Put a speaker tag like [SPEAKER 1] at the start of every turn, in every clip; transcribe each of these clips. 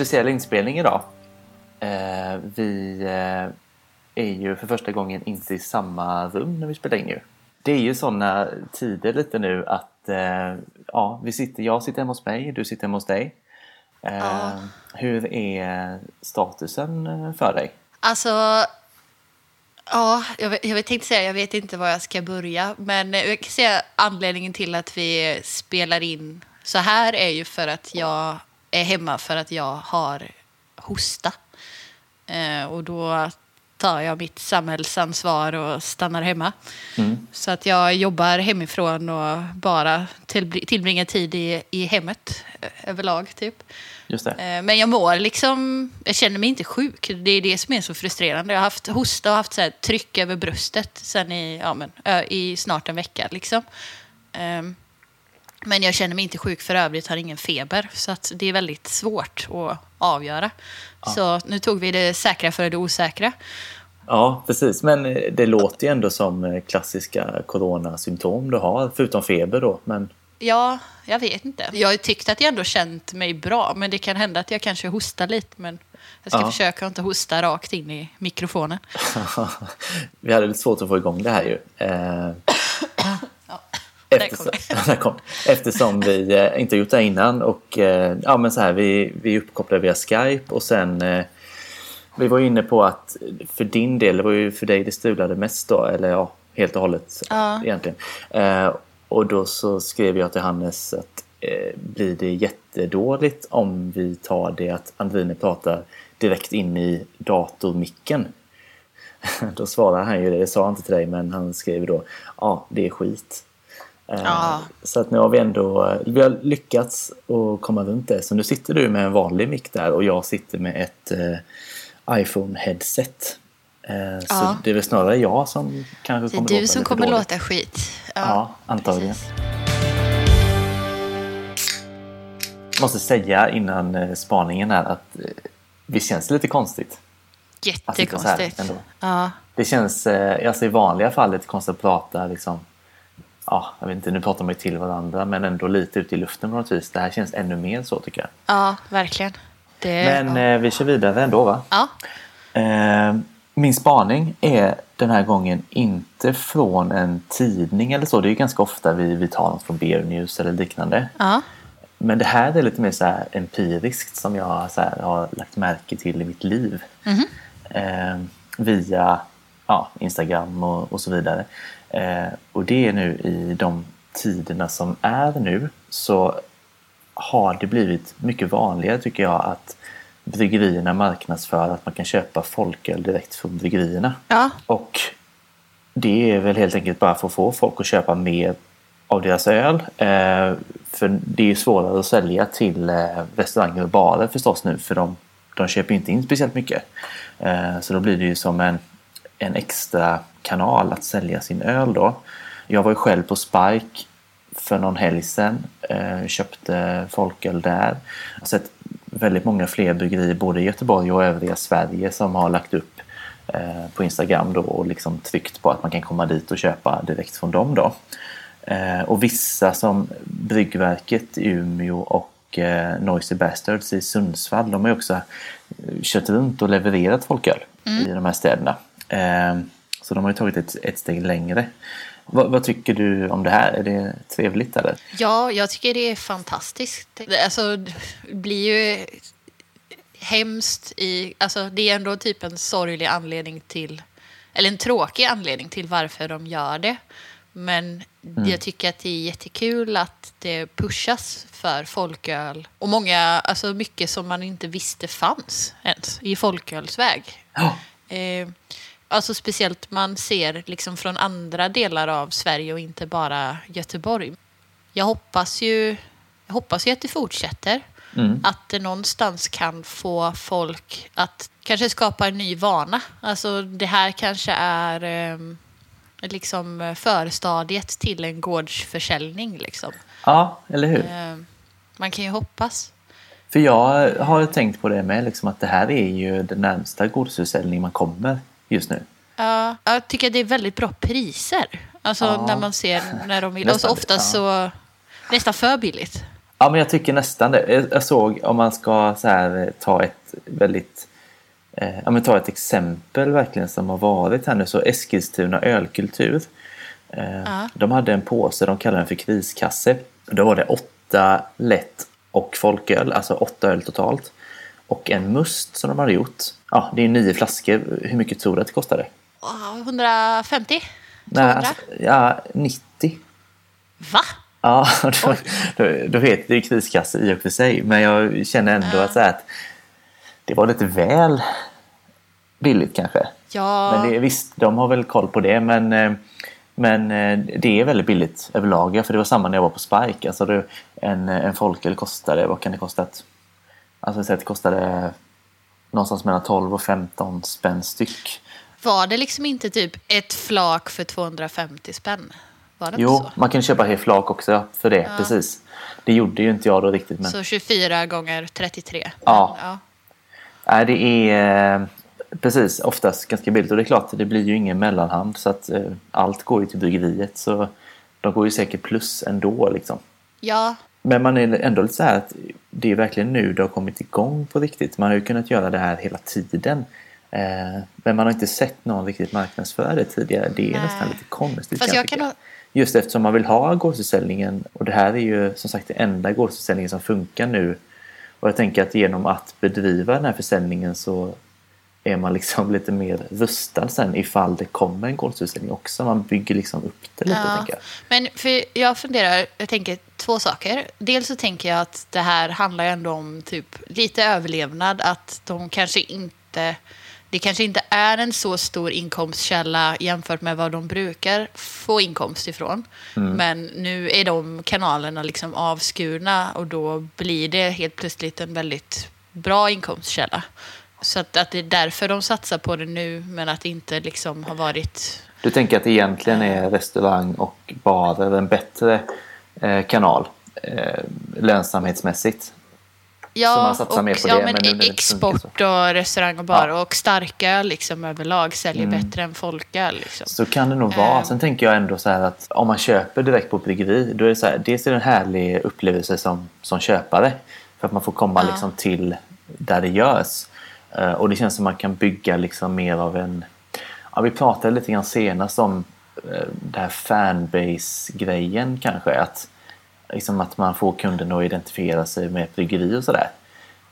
[SPEAKER 1] speciell inspelning idag. Eh, vi eh, är ju för första gången inte i samma rum när vi spelar in ju. Det är ju sådana tider lite nu att eh, ja, vi sitter, jag sitter hemma hos mig, du sitter hemma hos dig.
[SPEAKER 2] Ja.
[SPEAKER 1] Hur är statusen för dig?
[SPEAKER 2] Alltså, ja, jag, vet- jag tänkte säga jag vet inte var jag ska börja. Men jag kan säga anledningen till att vi spelar in så här är ju för att jag är hemma för att jag har hosta. Eh, och då tar jag mitt samhällsansvar och stannar hemma.
[SPEAKER 1] Mm.
[SPEAKER 2] Så att jag jobbar hemifrån och bara tillbr- tillbringar tid i, i hemmet eh, överlag. typ.
[SPEAKER 1] Just det.
[SPEAKER 2] Eh, Men jag mår liksom, jag känner mig inte sjuk. Det är det som är så frustrerande. Jag har haft hosta och haft så tryck över bröstet sen i, ja, men, i snart en vecka. Liksom. Ehm, Men jag känner mig inte sjuk för övrigt, har ingen feber. Så att det är väldigt svårt att avgöra. Så nu tog vi det säkra för det osäkra.
[SPEAKER 1] Ja, precis. Men det låter ju ändå som eh, klassiska coronasymptom du har, förutom feber då. Men
[SPEAKER 2] Ja, jag vet inte. Jag har tyckt att jag ändå känt mig bra, men det kan hända att jag kanske hostar lite. Men jag ska
[SPEAKER 1] Ja.
[SPEAKER 2] försöka att inte hosta rakt in i mikrofonen.
[SPEAKER 1] vi hade lite svårt att få igång det här ju. Eh,
[SPEAKER 2] Ja,
[SPEAKER 1] Eftersom, där kom. Eftersom vi eh, inte gjort det innan och eh, ja, men så här, vi, vi uppkopplade via Skype och sen eh, vi var inne på att för din del, det var ju för dig det strulade mest då, eller ja, helt och hållet
[SPEAKER 2] Ja.
[SPEAKER 1] egentligen. Och då så skrev jag till Hannes att blir det jättedåligt om vi tar det att Andrine pratar direkt in i datormicken? Då svarar han ju det, det sa han inte till dig men han skrev då ja det är skit.
[SPEAKER 2] Ja.
[SPEAKER 1] Så att nu har vi ändå vi har lyckats att komma runt det. Så nu sitter du med en vanlig mick där och jag sitter med ett eh, iPhone-headset. Eh, så
[SPEAKER 2] Ja.
[SPEAKER 1] det är väl snarare jag som kanske
[SPEAKER 2] Det är
[SPEAKER 1] kommer
[SPEAKER 2] du
[SPEAKER 1] låta
[SPEAKER 2] som kommer
[SPEAKER 1] dåligt.
[SPEAKER 2] låta skit.
[SPEAKER 1] Ja, antagligen.
[SPEAKER 2] precis.
[SPEAKER 1] måste säga innan spaningen här att det känns lite konstigt. Att sitta så här
[SPEAKER 2] Jättekonstigt.
[SPEAKER 1] ändå.
[SPEAKER 2] Ja.
[SPEAKER 1] Det känns, alltså i vanliga fall lite konstigt att prata liksom, ja, jag vet inte, nu pratar man ju till varandra men ändå lite ut i luften på något vis. Det här känns ännu mer så tycker jag.
[SPEAKER 2] ja, verkligen. Det,
[SPEAKER 1] Men
[SPEAKER 2] ja.
[SPEAKER 1] eh, vi kör vidare ändå va?
[SPEAKER 2] ja.
[SPEAKER 1] Eh, min spaning är den här gången inte från en tidning eller så. Det är ju ganska ofta vi, vi tar något från Bear News eller liknande.
[SPEAKER 2] ja.
[SPEAKER 1] Men det här är lite mer så empiriskt som jag så här har lagt märke till i mitt liv. Eh, via ja, Instagram och, och så vidare. Eh, och det är nu i de tiderna som är nu så har det blivit mycket vanligare tycker jag att bryggerierna marknadsför att man kan köpa folköl direkt från bryggerierna.
[SPEAKER 2] ja.
[SPEAKER 1] Och det är väl helt enkelt bara för att få folk att köpa mer av deras öl. Eh, för det är svårare att sälja till eh, restauranger och barer förstås nu för de, de köper inte in speciellt mycket. Eh, så då blir det ju som en, en extra kanal att sälja sin öl då. Jag var ju själv på Spike för någon helg sedan. Eh, köpte folköl där. Jag har sett väldigt många fler bryggerier både i Göteborg och övriga Sverige som har lagt upp eh, på Instagram då och liksom tryckt på att man kan komma dit och köpa direkt från dem då. Eh, och vissa som Bryggverket i Umeå och Noisy Bastards i Sundsvall de har ju också kört runt och levererat folköl i de här städerna. Så de har ju tagit ett, ett steg längre. Vad, vad tycker du om det här? Är det trevligt eller?
[SPEAKER 2] ja, jag tycker det är fantastiskt. Alltså, det blir ju hemskt i... Alltså, det är ändå typ en sorglig anledning till... Eller en tråkig anledning till varför de gör det. Men jag tycker att det är jättekul att det pushas för folköl. Och många, alltså mycket som man inte visste fanns ens i folkölsväg.
[SPEAKER 1] Ja.
[SPEAKER 2] Eh, alltså speciellt man ser liksom från andra delar av Sverige och inte bara Göteborg. Jag hoppas ju, jag hoppas ju att det fortsätter.
[SPEAKER 1] Mm.
[SPEAKER 2] Att det någonstans kan få folk att kanske skapa en ny vana. Alltså det här kanske är eh, liksom förstadiet till en gårdsförsäljning. Liksom.
[SPEAKER 1] ja, eller hur?
[SPEAKER 2] Eh, man kan ju hoppas.
[SPEAKER 1] För jag har tänkt på det med liksom att det här är ju den närmsta gårdsförsäljning man kommer just nu.
[SPEAKER 2] Ja, jag tycker att det är väldigt bra priser. Alltså
[SPEAKER 1] Ja.
[SPEAKER 2] när man ser när de vill.
[SPEAKER 1] Nästan,
[SPEAKER 2] ofta
[SPEAKER 1] ja.
[SPEAKER 2] så nästan för billigt.
[SPEAKER 1] Ja, men jag tycker nästan det. Jag- Jag såg, om man ska så här, eh, ta ett väldigt... Eh, ja, men ta ett exempel verkligen som har varit här nu. Så Eskilstuna ölkultur. Eh,
[SPEAKER 2] Ja.
[SPEAKER 1] De hade en påse, de kallade den för kriskasse. Då var det åtta lätt och folköl, alltså åtta öl totalt. Och en must som de hade gjort. Ja, det är nio flaskor. Hur mycket tror du att det kostade?
[SPEAKER 2] Åh, 150? 200?
[SPEAKER 1] Nej, alltså, ja, 90.
[SPEAKER 2] Va?
[SPEAKER 1] Ja, då, då, då vet det är kriskasse i och för sig. Men jag känner ändå
[SPEAKER 2] Ja.
[SPEAKER 1] att, så att det var lite väl billigt kanske.
[SPEAKER 2] Ja,
[SPEAKER 1] Men det, visst, de har väl koll på det. Men, eh, men eh, det är väldigt billigt överlag. För det var samma när jag var på Spike. Alltså en, en folköl kostade, vad kan det kosta? Alltså det kostade någonstans mellan 12 och 15 spänn styck.
[SPEAKER 2] var det liksom inte typ ett flak för 250 spänn? Var det
[SPEAKER 1] Jo,
[SPEAKER 2] så?
[SPEAKER 1] man kan köpa helt flak också för det. Precis. Det gjorde ju inte jag då riktigt. Men...
[SPEAKER 2] Så 24 gånger 33?
[SPEAKER 1] Ja.
[SPEAKER 2] Men, ja.
[SPEAKER 1] Nej, det är eh, precis oftast ganska billigt och det är klart, det blir ju ingen mellanhand så att eh, allt går ju till bryggeriet så de går ju säkert plus ändå liksom.
[SPEAKER 2] ja,
[SPEAKER 1] Men man är ändå lite så här att det är verkligen nu det har kommit igång på riktigt. Man har ju kunnat göra det här hela tiden. Eh, men man har inte sett någon riktigt marknadsföra det tidigare. Det är
[SPEAKER 2] Nej.
[SPEAKER 1] nästan lite konstigt
[SPEAKER 2] Fast jag kan
[SPEAKER 1] Just eftersom man vill ha gårdsförsäljningen och det här är ju som sagt det enda gårdsförsäljningen som funkar nu. Och jag tänker att genom att bedriva den här försäljningen så är man liksom lite mer rustad sen ifall det kommer en gårdsförsäljning också. Man bygger liksom upp det lite
[SPEAKER 2] Ja, men för jag funderar, jag tänker två saker. Dels så tänker jag att det här handlar ändå om typ lite överlevnad, att de kanske inte, det kanske inte är en så stor inkomstkälla jämfört med vad de brukar få inkomst ifrån.
[SPEAKER 1] Mm.
[SPEAKER 2] Men nu är de kanalerna liksom avskurna och då blir det helt plötsligt en väldigt bra inkomstkälla. Så att, att det är därför de satsar på det nu, men att det inte liksom har varit
[SPEAKER 1] Du tänker att egentligen är restaurang och barer en bättre kanal eh, lönsamhetsmässigt?
[SPEAKER 2] Ja, och, ja,
[SPEAKER 1] det,
[SPEAKER 2] men
[SPEAKER 1] men
[SPEAKER 2] export och restaurang och bar
[SPEAKER 1] Ja.
[SPEAKER 2] och starköl liksom överlag säljer
[SPEAKER 1] Mm.
[SPEAKER 2] bättre än folköl. Liksom.
[SPEAKER 1] Så kan det nog vara.
[SPEAKER 2] Ehm.
[SPEAKER 1] Sen tänker jag ändå så här att om man köper direkt på bryggeri då är det så här, dels är det en härlig upplevelse som, som köpare. För att man får komma
[SPEAKER 2] Ja.
[SPEAKER 1] liksom till där det görs. Eh, och det känns som man kan bygga liksom mer av en... Ja, vi pratade lite grann senast om det här fanbase-grejen kanske. Att, liksom att man får kunden att identifiera sig med ett bryggeri och sådär.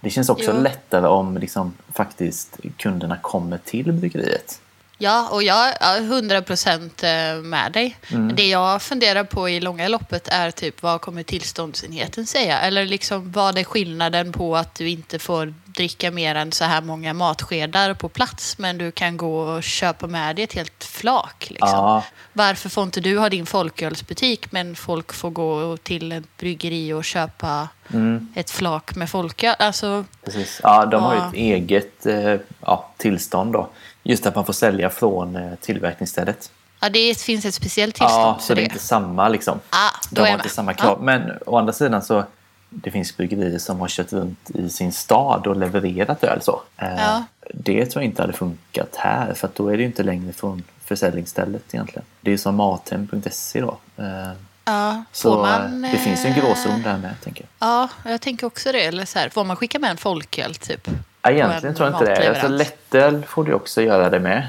[SPEAKER 1] Det känns också
[SPEAKER 2] Jo.
[SPEAKER 1] lättare om liksom, faktiskt kunderna kommer till bryggeriet.
[SPEAKER 2] Ja, och jag är 100 procent eh, med dig.
[SPEAKER 1] Mm.
[SPEAKER 2] Det jag funderar på i långa loppet är typ vad kommer tillståndsenheten säga? Eller liksom vad är skillnaden på att du inte får dricka mer än så här många matskedar på plats men du kan gå och köpa med dig ett helt flak? Liksom.
[SPEAKER 1] Ja.
[SPEAKER 2] Varför får inte du ha din folkölsbutik men folk får gå till ett bryggeri och köpa
[SPEAKER 1] Mm.
[SPEAKER 2] ett flak med folköl? Alltså,
[SPEAKER 1] Precis. Ja, de har ju
[SPEAKER 2] Ja.
[SPEAKER 1] ett eget eh, ja, tillstånd då. Just att man får sälja från eh, tillverkningsstället.
[SPEAKER 2] ja, det finns ett speciellt tillstånd
[SPEAKER 1] Ja, så det är
[SPEAKER 2] det.
[SPEAKER 1] inte samma liksom.
[SPEAKER 2] Ah,
[SPEAKER 1] de har inte samma krav. Men å andra sidan så det finns bryggerier som har kört runt i sin stad och levererat öl så. Eh,
[SPEAKER 2] Ja.
[SPEAKER 1] Det tror jag inte hade funkat här för då är det ju inte längre från försäljningsstället egentligen. Det är ju som mathem.se då. Eh,
[SPEAKER 2] Ja,
[SPEAKER 1] Så
[SPEAKER 2] man,
[SPEAKER 1] eh, det finns ju en gråzon där med tänker jag.
[SPEAKER 2] Ja, jag tänker också det. Eller så här, får man skicka med en folköl typ?
[SPEAKER 1] Ja, Egentligen
[SPEAKER 2] en
[SPEAKER 1] tror jag inte det. Alltså, lättöl får du också göra det med.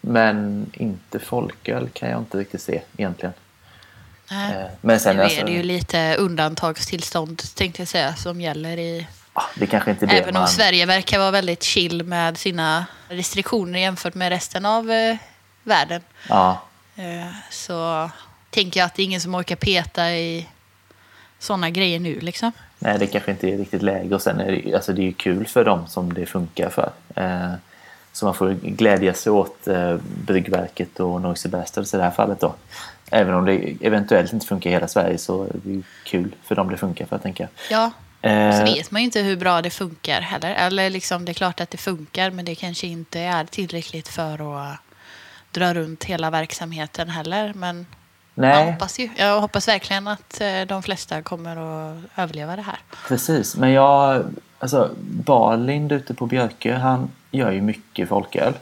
[SPEAKER 1] Men inte folköl kan jag inte riktigt se egentligen.
[SPEAKER 2] Nej.
[SPEAKER 1] Eh, men sen
[SPEAKER 2] nu
[SPEAKER 1] alltså,
[SPEAKER 2] är det ju lite undantagstillstånd tänkte jag säga som gäller i...
[SPEAKER 1] ah, det kanske inte är det
[SPEAKER 2] Även
[SPEAKER 1] man...
[SPEAKER 2] om Sverige verkar vara väldigt chill med sina restriktioner jämfört med resten av eh, världen.
[SPEAKER 1] Ja,
[SPEAKER 2] Eh, så tänker jag att det är ingen som orkar peta i sådana grejer nu liksom.
[SPEAKER 1] nej, det kanske inte är riktigt läge. Och sen är det, alltså, det är ju kul för dem som det funkar för. Eh, så man får glädja sig åt eh, Bryggverket och Noisy Bastards i det här fallet då. Även om det eventuellt inte funkar i hela Sverige så är det kul för dem det funkar för, tänker jag.
[SPEAKER 2] Ja,
[SPEAKER 1] Eh,
[SPEAKER 2] så vet man ju inte hur bra det funkar heller. Eller liksom, det är klart att det funkar, men det kanske inte är tillräckligt för att dra runt hela verksamheten heller. Men jag
[SPEAKER 1] nej,
[SPEAKER 2] hoppas, ju, jag hoppas verkligen att eh, de flesta kommer att överleva det här.
[SPEAKER 1] Precis, men jag... Alltså, Barlind ute på Björkö, han gör ju mycket folköl.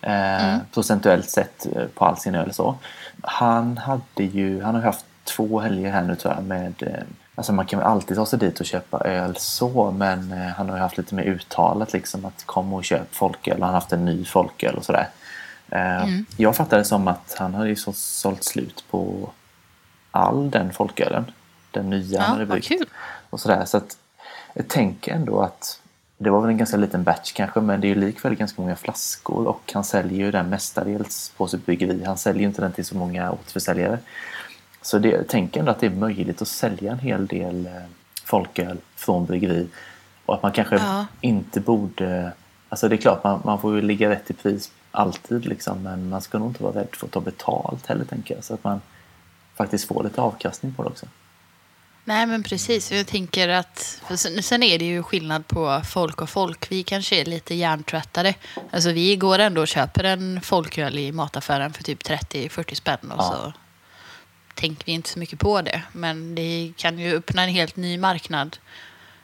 [SPEAKER 1] Eh, Procentuellt sett eh, på all sin öl så. Han hade ju... Han har haft två helger här nu tror jag med... Eh, Alltså man kan väl alltid ta sig dit och köpa öl så men eh, han har ju haft lite mer uttalat liksom att kom och köp folköl och han har haft en ny folköl och sådär. Eh,
[SPEAKER 2] Mm.
[SPEAKER 1] Jag fattar det som att han hade ju så sålt slut på all den folkölen. Den nya han
[SPEAKER 2] Ja,
[SPEAKER 1] hade
[SPEAKER 2] vad
[SPEAKER 1] bryggt.
[SPEAKER 2] kul.
[SPEAKER 1] Och sådär. Så att jag tänker ändå att det var väl en ganska liten batch kanske men det är ju likväl ganska många flaskor och han säljer ju den mestadels på sitt bryggeri. Han säljer ju inte den till så många återförsäljare. Så det, jag tänker ändå att det är möjligt att sälja en hel del eh, folköl från bryggeri. Och att man kanske
[SPEAKER 2] Ja.
[SPEAKER 1] inte borde... Alltså det är klart, man, man får ju ligga rätt i pris alltid liksom. Men man ska nog inte vara rädd för att ta betalt heller tänker jag. Så att man faktiskt får lite avkastning på det också.
[SPEAKER 2] Nej, men precis. Jag tänker att... Sen, sen är det ju skillnad på folk och folk. Vi kanske är lite hjärntvättade. Alltså, vi går ändå och köper en folköl i mataffären för typ 30-40 spänn. Och
[SPEAKER 1] Ja.
[SPEAKER 2] så tänker vi inte så mycket på det. Men det kan ju öppna en helt ny marknad.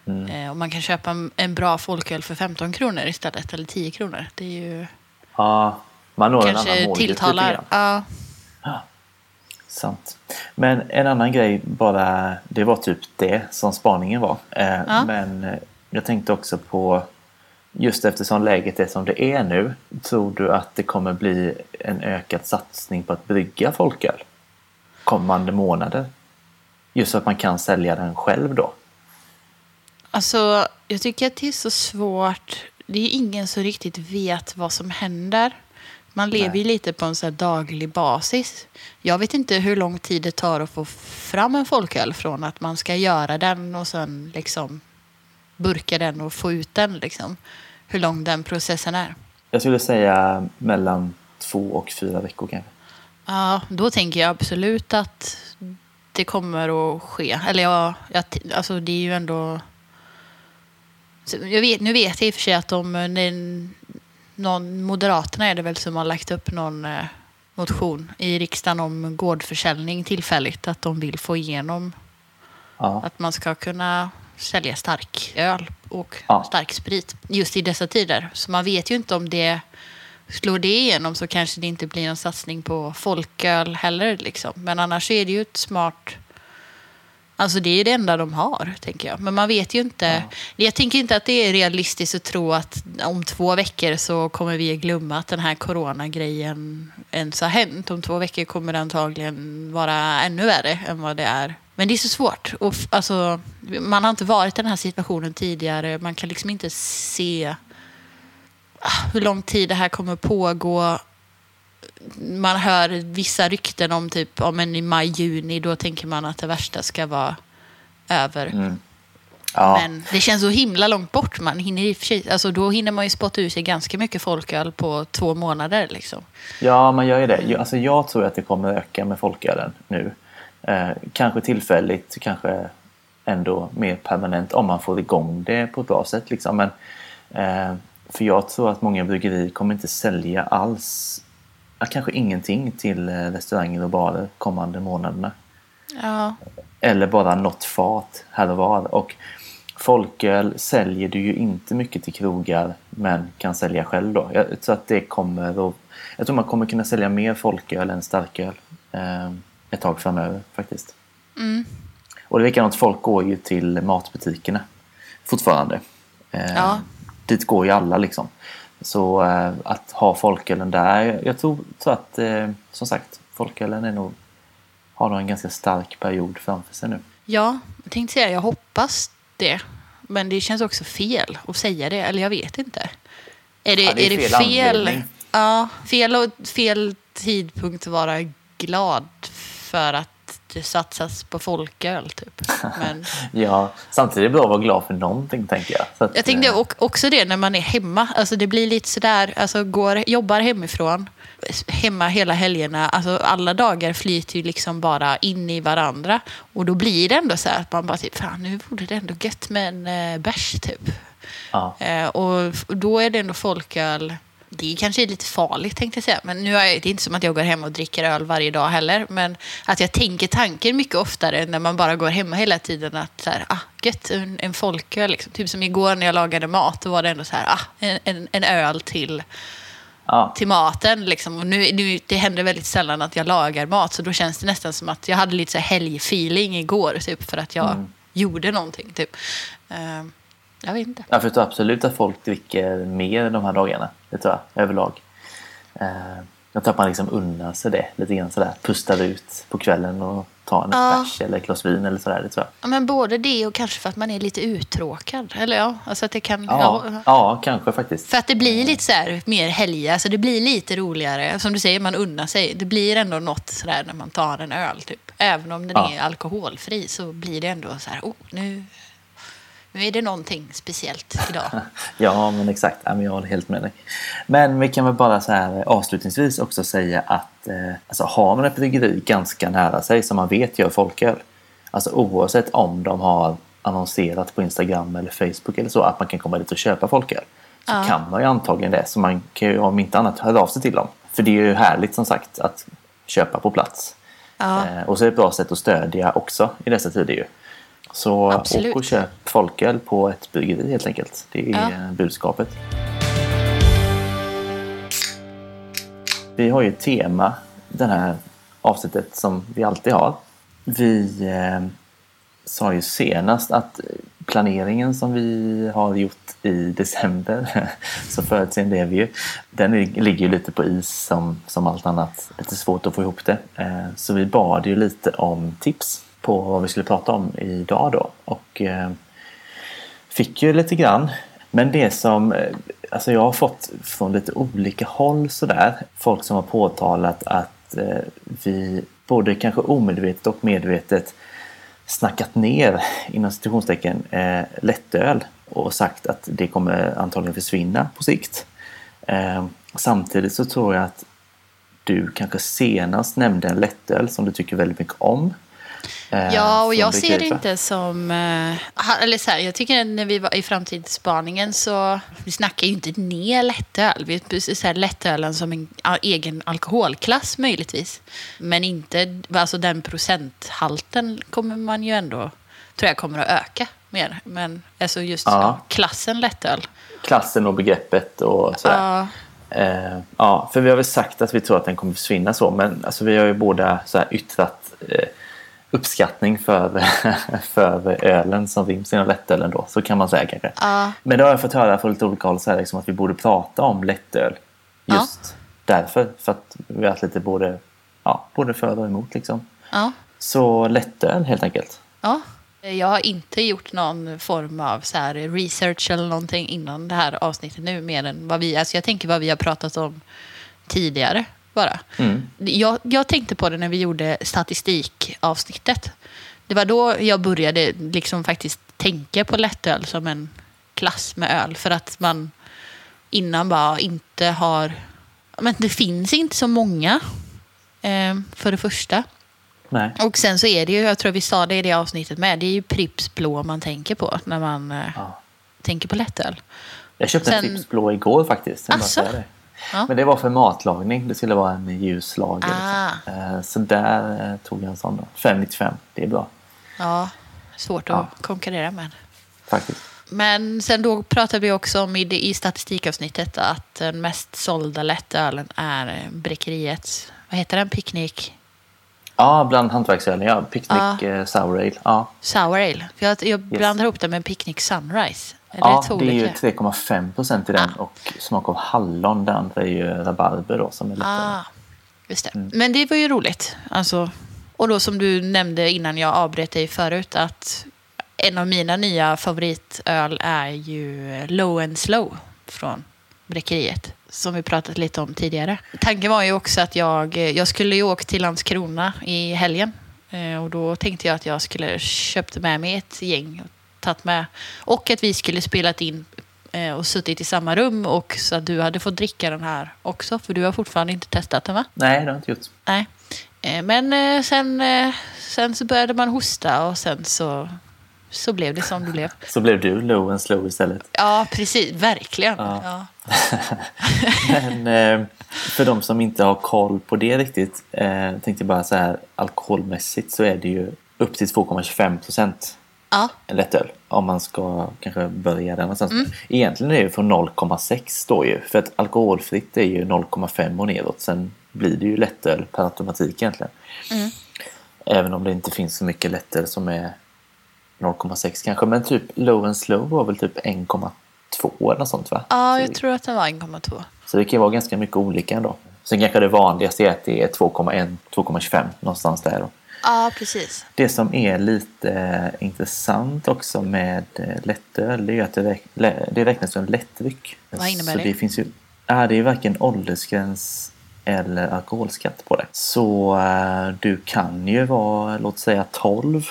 [SPEAKER 1] Mm.
[SPEAKER 2] Eh, och man kan köpa en, en bra folköl för 15 kronor istället, eller 10 kronor. Det är ju
[SPEAKER 1] Ja, man når en annan
[SPEAKER 2] kanske
[SPEAKER 1] målgrupp
[SPEAKER 2] tilltalar.
[SPEAKER 1] grann.
[SPEAKER 2] Ja.
[SPEAKER 1] Sant. Men en annan grej bara, det var typ det som spaningen var. Eh,
[SPEAKER 2] Ja.
[SPEAKER 1] Men eh, jag tänkte också på, just eftersom läget är som det är nu, tror du att det kommer bli en ökad satsning på att brygga folköl kommande månader? Just så att man kan sälja den själv då.
[SPEAKER 2] Alltså, jag tycker att det är så svårt. Det är ingen som riktigt vet vad som händer. Man lever
[SPEAKER 1] Nej.
[SPEAKER 2] ju lite på en så daglig basis. Jag vet inte hur lång tid det tar att få fram en folköl från att man ska göra den och sen liksom burka den och få ut den. Liksom. Hur lång den processen är.
[SPEAKER 1] Jag skulle säga mellan två och fyra veckor kanske.
[SPEAKER 2] Ja, då tänker jag absolut att det kommer att ske. Eller ja, jag, alltså det är ju ändå... Jag vet, nu vet jag i och för sig att de, någon, Moderaterna är det väl som har lagt upp någon eh, motion i riksdagen om gårdförsäljning tillfälligt. Att de vill få igenom
[SPEAKER 1] Ja.
[SPEAKER 2] att man ska kunna sälja stark öl och
[SPEAKER 1] Ja.
[SPEAKER 2] stark sprit just i dessa tider. Så man vet ju inte om det slår det igenom så kanske det inte blir en satsning på folköl heller. Liksom. Men annars är det ju ett smart... Alltså det är det enda de har, tänker jag. Men man vet ju inte. Jag tänker inte att det är realistiskt att tro att om två veckor så kommer vi glömma att den här coronagrejen ens har hänt. Om två veckor kommer det antagligen vara ännu värre än vad det är. Men det är så svårt. Och alltså, man har inte varit i den här situationen tidigare. Man kan liksom inte se ah, hur lång tid det här kommer pågå. Man hör vissa rykten om typ om en i maj, juni. Då tänker man att det värsta ska vara över.
[SPEAKER 1] Mm. Ja.
[SPEAKER 2] Men det känns så himla långt bort. Man hinner i sig, alltså då hinner man ju spotta ut sig ganska mycket folköl på två månader. Liksom.
[SPEAKER 1] Ja, man gör ju det. Alltså, jag tror att det kommer öka med folkölen nu. Eh, kanske tillfälligt, kanske ändå mer permanent om man får igång det på ett bra sätt. Liksom. Men, eh, för jag tror att många bryggerier kommer inte sälja alls, kanske ingenting till eh, restauranger och barer kommande månaderna.
[SPEAKER 2] Ja,
[SPEAKER 1] Eller bara något fat här och var. Och folköl säljer du ju inte mycket till krogar men kan sälja själv då. Jag tror att det kommer att... Jag tror man kommer kunna sälja mer folköl än starköl eh, ett tag framöver faktiskt.
[SPEAKER 2] Mm.
[SPEAKER 1] Och det är likadant, folk går ju till matbutikerna fortfarande. Eh,
[SPEAKER 2] Ja.
[SPEAKER 1] Dit går ju alla liksom. Så eh, att ha folkölen där, jag tror, tror att eh, som sagt folkölen är nog, har nog en ganska stark period framför sig nu.
[SPEAKER 2] ja jag tänkte säga jag hoppas det. Men det känns också fel att säga det. Eller jag vet inte. Är det,
[SPEAKER 1] Ja, det är
[SPEAKER 2] är det
[SPEAKER 1] fel
[SPEAKER 2] fel?
[SPEAKER 1] anledning.
[SPEAKER 2] Ja, fel, och, fel tidpunkt att vara glad för att det satsas på folköl. Typ. Men
[SPEAKER 1] Ja, samtidigt är det bra att vara glad för någonting tänker jag. Att,
[SPEAKER 2] jag tänkte
[SPEAKER 1] eh,
[SPEAKER 2] och- också det när man är hemma. Alltså det blir lite sådär, alltså går, jobbar hemifrån, hemma hela helgerna. Alltså alla dagar flyter ju liksom bara in i varandra. Och då blir det ändå så här att man bara typ, fan nu vore det ändå gött med en eh, bärs typ.
[SPEAKER 1] ja.
[SPEAKER 2] Eh, och då är det ändå folköl. Det kanske är lite farligt tänkte jag säga. Men nu är det inte som att jag går hem och dricker öl varje dag heller. Men att jag tänker tanken mycket oftare när man bara går hemma hela tiden. Att så här, ah, gött, en, en folköl. Liksom. Typ som igår när jag lagade mat. Då var det ändå så här, ah, en, en, en öl till,
[SPEAKER 1] Ja.
[SPEAKER 2] till maten. Liksom. Och nu, nu, det händer väldigt sällan att jag lagar mat. Så då känns det nästan som att jag hade lite så helgfeeling igår. Typ, för att jag
[SPEAKER 1] Mm.
[SPEAKER 2] gjorde någonting. Typ. Eh, jag vet inte.
[SPEAKER 1] Jag förstår absolut att folk dricker mer de här dagarna. Det tror jag överlag. Eh, jag tror att man liksom unnar sig det lite grann sådär. Pustar ut på kvällen och tar en
[SPEAKER 2] Ja.
[SPEAKER 1] bärs eller ett glas vin eller sådär. Det tror jag.
[SPEAKER 2] Ja, men både det och kanske för att man är lite uttråkad. Eller ja, alltså att det kan...
[SPEAKER 1] Ja,
[SPEAKER 2] ja.
[SPEAKER 1] ja kanske faktiskt.
[SPEAKER 2] För att det blir lite så här mer helga, alltså det blir lite roligare. Som du säger, man unnar sig. Det blir ändå något sådär när man tar en öl. Typ. Även om den
[SPEAKER 1] Ja.
[SPEAKER 2] är alkoholfri så blir det ändå så här, oh, nu, nu är det någonting speciellt idag.
[SPEAKER 1] Ja, men exakt. Ja, men jag håller helt med dig. Men vi kan väl bara så här eh, avslutningsvis också säga att eh, alltså, har man ett bryggeri ganska nära sig som man vet gör folköl. Alltså oavsett om de har annonserat på Instagram eller Facebook eller så att man kan komma dit och köpa folköl. Så
[SPEAKER 2] Ja.
[SPEAKER 1] kan man ju antagligen det. Så man kan ju om inte annat höra av sig till dem. För det är ju härligt som sagt att köpa på plats.
[SPEAKER 2] Ja.
[SPEAKER 1] Eh, och så är det ett bra sätt att stödja också i dessa tider ju. Så
[SPEAKER 2] Absolut.
[SPEAKER 1] åk och köp folköl på ett bryggeri helt enkelt. Det är
[SPEAKER 2] Ja.
[SPEAKER 1] budskapet. Vi har ju ett tema det här avsnittet som vi alltid har. Vi eh, sa ju senast att planeringen som vi har gjort i december, så förutseende är vi ju, den ligger ju lite på is som, som allt annat. Lite svårt att få ihop det. Eh, Så vi bad ju lite om tips på vad vi skulle prata om idag då. Och eh, fick ju lite grann. Men det som eh, alltså jag har fått från lite olika håll sådär. Folk som har påtalat att eh, vi både kanske omedvetet och medvetet snackat ner inom citationstecken eh, lättöl och sagt att det kommer antagligen försvinna på sikt. Eh, samtidigt så tror jag att du kanske senast nämnde en lättöl som du tycker väldigt mycket om. Eh,
[SPEAKER 2] Ja, och jag ser det inte som... eh, eller så här, jag tycker när vi var i framtidsspaningen så... Vi snackar ju inte ner lättöl. Vi här, lättölen som en egen alkoholklass möjligtvis. Men inte... Alltså den procenthalten kommer man ju ändå... Tror jag kommer att öka mer. Men alltså just
[SPEAKER 1] ja,
[SPEAKER 2] klassen lättöl.
[SPEAKER 1] Klassen och begreppet och sådär.
[SPEAKER 2] Ja,
[SPEAKER 1] Eh, ja, för vi har väl sagt att vi tror att den kommer försvinna så, men alltså, vi har ju båda så här yttrat eh, uppskattning för, för ölen som ryms inom lättölen då, så kan man säga kanske.
[SPEAKER 2] ja,
[SPEAKER 1] Men då har jag fått höra från lite olika håll så här, liksom, att vi borde prata om lättöl. Just därför, för att vi har haft lite både, ja, både för och emot liksom.
[SPEAKER 2] ja.
[SPEAKER 1] Så lättöl helt enkelt.
[SPEAKER 2] Ja. Jag har inte gjort någon form av så här research eller någonting innan det här avsnittet nu. Mer än vad vi, alltså jag tänker vad vi har pratat om tidigare bara.
[SPEAKER 1] Mm.
[SPEAKER 2] Jag, jag tänkte på det när vi gjorde statistikavsnittet. Det var då jag började liksom faktiskt tänka på lättöl som en klass med öl. För att man innan bara inte har... Men det finns inte så många, eh, för det första.
[SPEAKER 1] Nej.
[SPEAKER 2] Och sen så är det ju, jag tror vi sa det i det avsnittet med, det är ju Pripps blå man tänker på när man eh,
[SPEAKER 1] Ja.
[SPEAKER 2] tänker på lättöl.
[SPEAKER 1] Jag köpte en
[SPEAKER 2] Sen-
[SPEAKER 1] Pripps blå igår faktiskt. det.
[SPEAKER 2] Ja.
[SPEAKER 1] Men det var för matlagning. Det skulle vara en ljus lager.
[SPEAKER 2] Ah.
[SPEAKER 1] Liksom. Eh, Så där eh, tog jag en sån då. 595. Det är bra
[SPEAKER 2] Ja, svårt
[SPEAKER 1] Ja.
[SPEAKER 2] att konkurrera med.
[SPEAKER 1] faktiskt.
[SPEAKER 2] Men sen då pratade vi också om i, det, i statistikavsnittet att den mest sålda lättölen är eh, Bräckeriets, vad heter den, Picknick
[SPEAKER 1] Ja, bland hantverksölen. Ja, Picnic
[SPEAKER 2] Ja.
[SPEAKER 1] eh, Sour Ale. Ja,
[SPEAKER 2] Sour Ale. Jag, jag blandar ihop det med Picknick Sunrise.
[SPEAKER 1] Ja det är ju
[SPEAKER 2] olika?
[SPEAKER 1] 3,5 procent i den. Och smak av hallon. Det andra är ju rabarber då som är lättare.
[SPEAKER 2] Ah, just det.
[SPEAKER 1] Mm.
[SPEAKER 2] Men det var ju roligt. Alltså, och då som du nämnde innan jag avbröt dig förut att en av mina nya favoritöl är ju Low and Slow från Bräckeriet. Som vi pratat lite om tidigare. Tanken var ju också att jag, jag skulle ju åka till Landskrona i helgen. Eh, Och då tänkte jag att jag skulle köpt med mig ett gäng tagit med. Och att vi skulle spelat in eh, och suttit i samma rum och så att du hade fått dricka den här också. För du har fortfarande inte testat den va?
[SPEAKER 1] Nej, det har inte gjort.
[SPEAKER 2] Nej. Eh, Men eh, sen, sen så började man hosta och sen så, så blev det som det blev.
[SPEAKER 1] Så blev du low and slow istället.
[SPEAKER 2] Ja, precis. Verkligen.
[SPEAKER 1] Ja.
[SPEAKER 2] Ja.
[SPEAKER 1] Men för de som inte har koll på det riktigt. Tänkte jag bara så här alkoholmässigt så är det ju upp till 2,25 procent
[SPEAKER 2] Ja.
[SPEAKER 1] lättöl. Om man ska kanske börja där någonstans. Egentligen är det ju från 0,6 då ju. För att alkoholfritt är ju 0,5 och neråt. Sen blir det ju lättöl per automatik egentligen. Även om det inte finns så mycket lättöl som är 0,6 kanske. Men typ low and slow var väl typ 1,2 eller något sånt va?
[SPEAKER 2] Ja, jag tror att den var 1,2.
[SPEAKER 1] så det kan vara ganska mycket olika ändå. Sen kanske det vanligaste är att det är 2,1, 2,25 någonstans där. Då.
[SPEAKER 2] Ja, precis.
[SPEAKER 1] Det som är lite eh, intressant också med eh, lättöl det är att det, räknas som lättdryck.
[SPEAKER 2] Vad innebär
[SPEAKER 1] så
[SPEAKER 2] det?
[SPEAKER 1] det? Finns ju, ja, det är varken åldersgräns eller alkoholskatt på det. Så eh, du kan ju vara, låt säga 12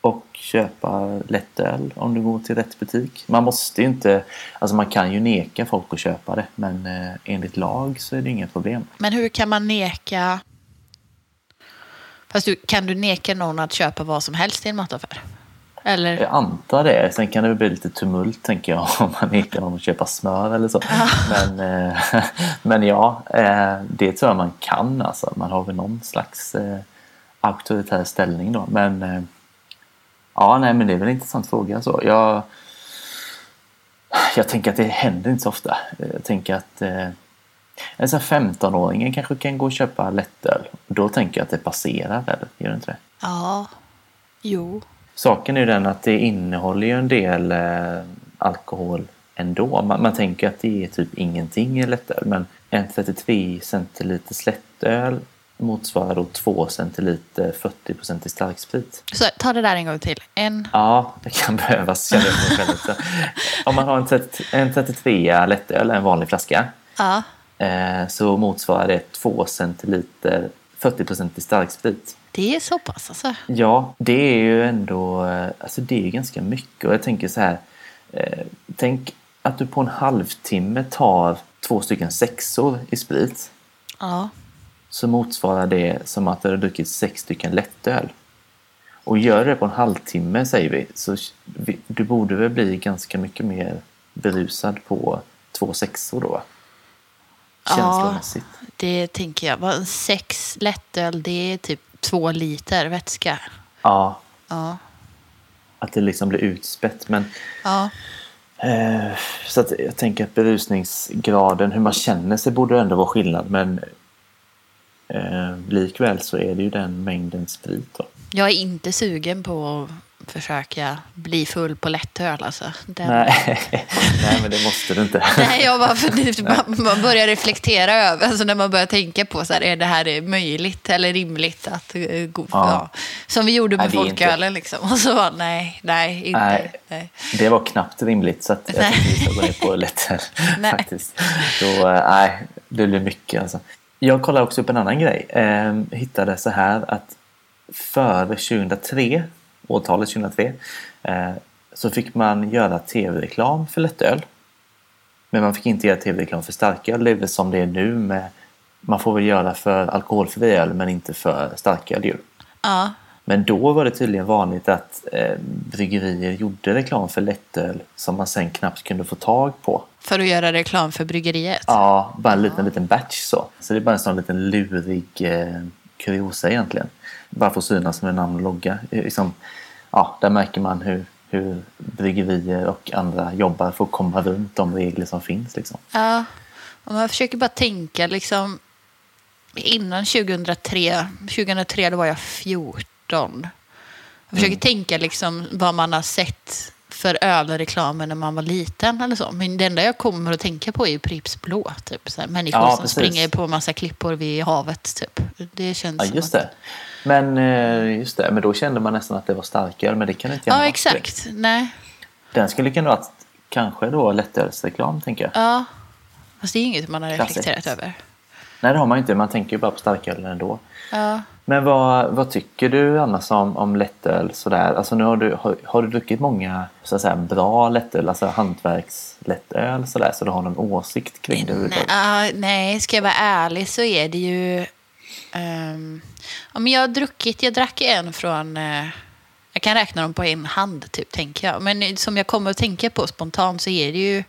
[SPEAKER 1] och köpa lättöl om du går till rätt butik. Man måste ju inte, alltså man kan ju neka folk att köpa det men enligt lag så är det inga problem.
[SPEAKER 2] Men hur kan man neka... Fast du, kan du neka någon att köpa vad som helst i en mataffär? Eller?
[SPEAKER 1] Jag antar det. Sen kan det bli lite tumult tänker jag om man nekar någon att köpa smör eller så. Men, eh, men ja, eh, det tror jag man kan. Alltså. Man har väl någon slags eh, auktoritär ställning då. Men ja, nej, men det är väl en intressant fråga. Så. Jag, jag tänker att det händer inte så ofta. Jag tänker att en sån här 15-åring kanske kan gå och köpa lättöl. Då tänker jag att det passerar, eller? Gör det inte det?
[SPEAKER 2] Ja. Jo.
[SPEAKER 1] Saken är den att det innehåller ju en del eh, alkohol ändå. Man, man tänker att det är typ ingenting i lättöl men en 33 centiliters lättöl motsvarar då 2 centiliter 40 i starksprit.
[SPEAKER 2] Så ta det där en gång till. En...
[SPEAKER 1] Ja, det kan behövas Om man har en, 30, en 33 lättöl, en vanlig flaska,
[SPEAKER 2] Ja.
[SPEAKER 1] Eh, så motsvarar det 2 centiliter 40 i starksprit.
[SPEAKER 2] Det är så pass alltså.
[SPEAKER 1] Ja, det är ju ändå eh, alltså det är ganska mycket. Och jag tänker så här. Eh, tänk att du på en halvtimme tar två stycken sexor i sprit.
[SPEAKER 2] Ja.
[SPEAKER 1] Så motsvarar det som att du har druckit sex stycken lättöl. Och gör det på en halvtimme säger vi. Så vi- du borde väl bli ganska mycket mer berusad på två sexor då.
[SPEAKER 2] Ja.
[SPEAKER 1] Känslomässigt.
[SPEAKER 2] Det tänker jag. Sex lättöl, det är typ två liter vätska.
[SPEAKER 1] Ja,
[SPEAKER 2] Ja.
[SPEAKER 1] att det liksom blir utspätt. Men
[SPEAKER 2] Ja.
[SPEAKER 1] Eh, Så att jag tänker att berusningsgraden, hur man känner sig borde ändå vara skillnad men eh, likväl så är det ju den mängden sprit då.
[SPEAKER 2] Jag är inte sugen på att försöka bli full på lättöl alltså. Den...
[SPEAKER 1] Nej. Nej, men det måste du inte.
[SPEAKER 2] Nej, jag bara, för man, man börjar reflektera över, alltså när man börjar tänka på så här, är det här möjligt eller rimligt att eh, gå, ja.
[SPEAKER 1] Ja.
[SPEAKER 2] Som vi gjorde med
[SPEAKER 1] Nej, är inte.
[SPEAKER 2] folkölen liksom. Och så bara, nej, nej, inte.
[SPEAKER 1] Nej.
[SPEAKER 2] Nej.
[SPEAKER 1] Det var knappt rimligt så att jag
[SPEAKER 2] Nej.
[SPEAKER 1] tänkte vi ska gå ner på
[SPEAKER 2] Nej.
[SPEAKER 1] faktiskt. Så eh, nej, det blir mycket alltså. Jag kollade också upp en annan grej. Eh, hittade så här att före 2003, årtalet 2003, eh, så fick man göra tv-reklam för lättöl. Men man fick inte göra tv-reklam för starköl. Det är väl som det är nu med man får väl göra för alkoholfri öl men inte för starköl ju.
[SPEAKER 2] Ja,
[SPEAKER 1] Men då var det tydligen vanligt att eh, bryggerier gjorde reklam för lättöl som man sen knappt kunde få tag på.
[SPEAKER 2] för att göra reklam för bryggeriet.
[SPEAKER 1] Ja, bara en liten, liten batch så. Så det är bara en sån liten lurig eh, kuriosa egentligen. Bara för att synas med namn och logga. Eh, Liksom, ja, där märker man hur, hur bryggerier och andra jobbar för att komma runt de regler som finns. Liksom.
[SPEAKER 2] Ja, och man försöker bara tänka liksom innan 2003, 2003 då var jag 14. Jag försöker tänka liksom vad man har sett för ölreklamer när man var liten eller så. Men det enda jag kommer att tänka på är ju Pripps Blå. Typ. Så här, människor
[SPEAKER 1] Ja,
[SPEAKER 2] som
[SPEAKER 1] precis.
[SPEAKER 2] springer på massa klippor vid havet. Typ. Det känns
[SPEAKER 1] Ja, just
[SPEAKER 2] att...
[SPEAKER 1] det. Men, eh, just det. Men då kände man nästan att det var starköl, men det kan det inte gärna
[SPEAKER 2] Ja, exakt. Nej.
[SPEAKER 1] Den skulle kunna vara kanske då lättölsreklam, tänker jag.
[SPEAKER 2] Ja. Fast det är inget man har
[SPEAKER 1] Klassiskt.
[SPEAKER 2] reflekterat över.
[SPEAKER 1] Nej, det har man inte. Man tänker ju bara på starköl ändå.
[SPEAKER 2] Ja.
[SPEAKER 1] Men vad, vad tycker du annars om, om lättöl? Sådär? Alltså nu har, du, har, har du druckit många så att säga, bra lättöl, alltså hantverkslättöl sådär, så du har någon åsikt kring det
[SPEAKER 2] Nej, ah, nej, ska jag vara ärlig så är det ju... Um, om jag har druckit, jag drack en från... eh, jag kan räkna dem på en hand, typ, tänker jag. Men som jag kommer att tänka på spontant så är det ju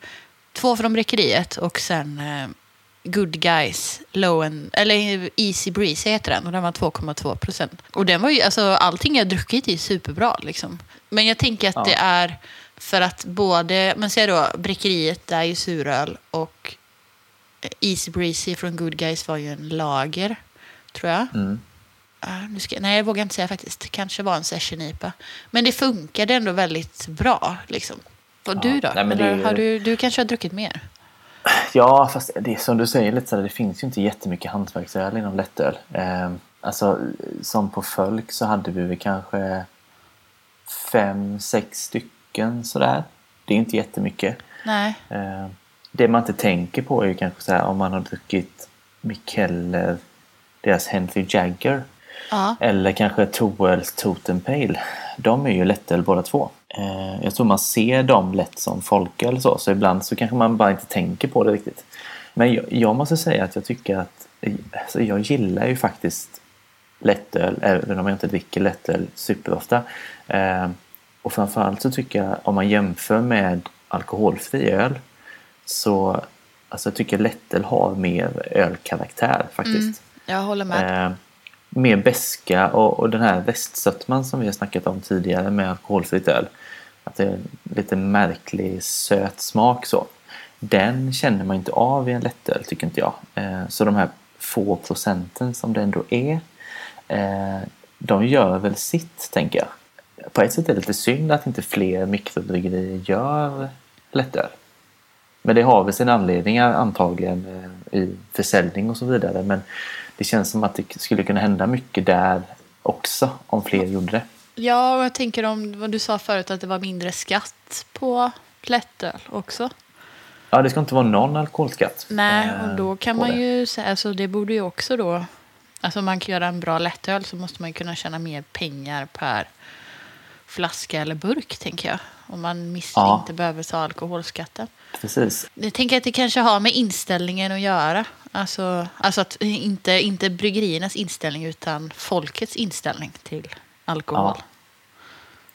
[SPEAKER 2] två från Bräckeriet och sen eh, Good Guys, Low and, eller Easy Breezy heter den och den var 2,2 procent. Och den var ju, alltså allting jag druckit är superbra liksom. Men jag tänker att
[SPEAKER 1] Ja.
[SPEAKER 2] det är för att både, men säg då, Bräckeriet är ju suröl och Easy Breezy från Good Guys var ju en lager, tror jag.
[SPEAKER 1] Mm.
[SPEAKER 2] ja, nu ska, nej, jag vågar inte säga faktiskt. Kanske var en session-IPA. Men det funkade ändå väldigt bra. Liksom. Och du då?
[SPEAKER 1] nej, det
[SPEAKER 2] har du, du kanske har druckit mer?
[SPEAKER 1] Ja, fast det är som du säger lite så det finns ju inte jättemycket hantverksöl inom lättöl. Eh, alltså som på Fölk så hade vi väl kanske fem, sex stycken sådär. Det är inte jättemycket.
[SPEAKER 2] Nej.
[SPEAKER 1] Eh, det man inte tänker på är ju kanske så här om man har druckit Mikkeller, deras Henry Jagger
[SPEAKER 2] Ja.
[SPEAKER 1] eller kanske Toels Totem Pale. De är ju lättöl båda två. Eh, jag tror man ser dem lätt som folköl så, så ibland så kanske man bara inte tänker på det riktigt. Men jag, jag måste säga att jag tycker att alltså jag gillar ju faktiskt lättöl, även om jag inte dricker lättöl superofta. Eh, och framförallt så tycker jag om man jämför med alkoholfri öl så alltså jag tycker lättöl har mer ölkaraktär faktiskt.
[SPEAKER 2] Jag håller med.
[SPEAKER 1] Eh, mer beska och, och den här västsötman som vi har snackat om tidigare med alkoholfritt öl. Att det är lite märklig söt smak så. Den känner man inte av i en lättöl tycker inte jag. Eh, så de här få procenten som det ändå är. Eh, de gör väl sitt tänker jag. På ett sätt är det lite synd att inte fler mikrobryggerier gör lättöl. Men det har väl sina anledningar antagligen eh, i försäljning och så vidare. Men det känns som att det skulle kunna hända mycket där också om fler gjorde det.
[SPEAKER 2] Ja, och jag tänker om vad du sa förut att det var mindre skatt på lättöl också.
[SPEAKER 1] Ja, det ska inte vara någon alkoholskatt.
[SPEAKER 2] Nej,
[SPEAKER 1] eh,
[SPEAKER 2] och då kan man
[SPEAKER 1] det.
[SPEAKER 2] ju säga, alltså det borde ju också då, alltså om man kan göra en bra lättöl så måste man ju kunna tjäna mer pengar per flaska eller burk, tänker jag. Om man miss,
[SPEAKER 1] Ja.
[SPEAKER 2] inte behöver ta alkoholskatten.
[SPEAKER 1] Precis.
[SPEAKER 2] Jag tänker att det kanske har med inställningen att göra. Alltså, alltså att inte, inte bryggeriernas inställning utan folkets inställning till alkohol.
[SPEAKER 1] Ja,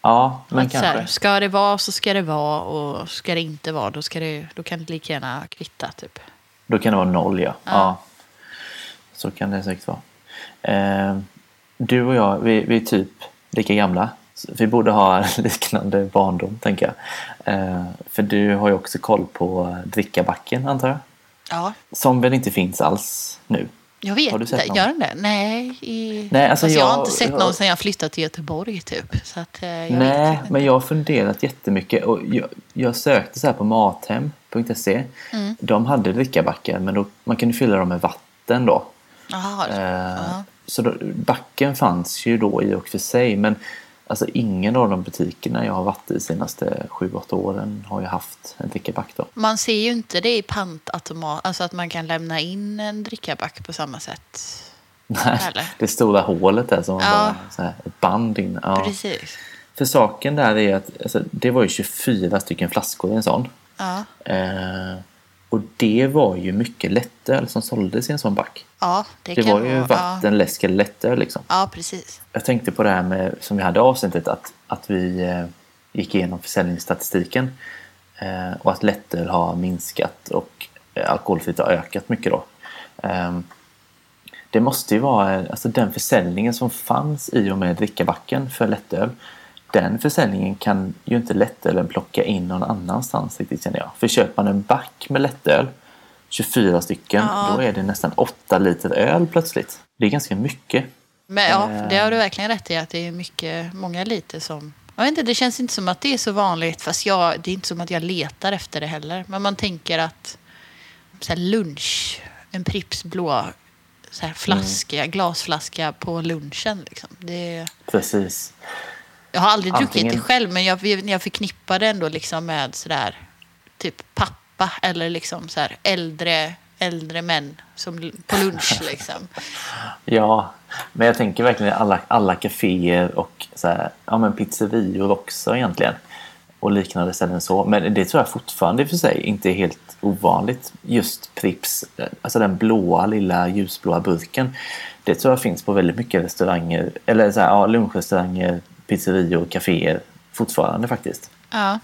[SPEAKER 1] Ja, men
[SPEAKER 2] att
[SPEAKER 1] kanske.
[SPEAKER 2] här, ska det vara så ska det vara och ska det inte vara då, ska det, då kan det lika gärna kvitta. Typ.
[SPEAKER 1] Då kan det vara noll ja.
[SPEAKER 2] Ja.
[SPEAKER 1] ja. Så kan det säkert vara. Eh, du och jag, vi, vi är typ lika gamla. Vi borde ha liknande barndom, tänker jag. Eh, för du har ju också koll på drickabacken, antar jag.
[SPEAKER 2] Ja,
[SPEAKER 1] Som väl inte finns alls nu.
[SPEAKER 2] jag vet
[SPEAKER 1] Har du sett
[SPEAKER 2] inte.
[SPEAKER 1] någon?
[SPEAKER 2] Gör den det? Nej. I...
[SPEAKER 1] Nej, alltså
[SPEAKER 2] Fast jag, har
[SPEAKER 1] jag-
[SPEAKER 2] inte sett
[SPEAKER 1] jag-
[SPEAKER 2] någon sedan jag flyttade till Göteborg. Typ. Så att, eh, jag
[SPEAKER 1] Nej, men jag har funderat jättemycket. Och jag, jag sökte så här på mathem.se.
[SPEAKER 2] Mm.
[SPEAKER 1] De hade drickabackar, men då, man kunde fylla dem med vatten då.
[SPEAKER 2] Jaha,
[SPEAKER 1] Eh,
[SPEAKER 2] ja.
[SPEAKER 1] Så då, backen fanns ju då i och för sig men alltså ingen av de butikerna jag har varit i de senaste 7-8 åren har ju haft en drickaback då.
[SPEAKER 2] Man ser ju inte det i pantautomat, alltså att man kan lämna in en drickaback på samma sätt.
[SPEAKER 1] Nej,
[SPEAKER 2] Eller?
[SPEAKER 1] det stora hålet där som var
[SPEAKER 2] Ja.
[SPEAKER 1] bara ett band in. Ja.
[SPEAKER 2] Precis.
[SPEAKER 1] För saken där är att alltså, det var ju 24 stycken flaskor i en sån.
[SPEAKER 2] Ja,
[SPEAKER 1] Eh, och det var ju mycket lättöl som såldes i en sån back.
[SPEAKER 2] ja det,
[SPEAKER 1] Det var ju
[SPEAKER 2] vara.
[SPEAKER 1] vatten, läsk eller lättöl liksom.
[SPEAKER 2] Ja. ja, precis.
[SPEAKER 1] Jag tänkte på det här med, som vi hade avsnittet, att, att vi eh, gick igenom försäljningsstatistiken. Eh, och att lättöl har minskat och eh, alkoholfritt har ökat mycket då. Eh, det måste ju vara, alltså den försäljningen som fanns i och med drickabacken för lättöl. Den försäljningen kan ju inte lättölen plocka in någon annanstans riktigt känner jag. För köper man en back med lättöl, 24 stycken,
[SPEAKER 2] Ja.
[SPEAKER 1] då är det nästan 8 liter öl plötsligt. Det är ganska mycket.
[SPEAKER 2] Men ja,
[SPEAKER 1] Eh.
[SPEAKER 2] det har du verkligen rätt i att det är mycket, många liter som... Jag vet inte, det känns inte som att det är så vanligt. Fast jag, det är inte som att jag letar efter det heller. Men man tänker att så lunch, en Pripps blå så här flaska, glasflaska på lunchen. Liksom. Det,
[SPEAKER 1] Precis.
[SPEAKER 2] Jag har aldrig druckit
[SPEAKER 1] Antingen-
[SPEAKER 2] det själv, men jag, jag förknippar det ändå liksom med sådär typ pappa eller liksom så äldre, äldre män som på lunch liksom.
[SPEAKER 1] Ja, men jag tänker verkligen alla, alla kaféer och så här, ja, men pizzerior också egentligen. Och liknande ställen så. Men det tror jag fortfarande i och för sig inte är helt ovanligt. Just Pripps, eh, alltså den blåa lilla ljusblåa burken. Det tror jag finns på väldigt mycket restauranger, eller så här, ja, lunchrestauranger, pizzerior, kaféer fortfarande faktiskt.
[SPEAKER 2] Ja.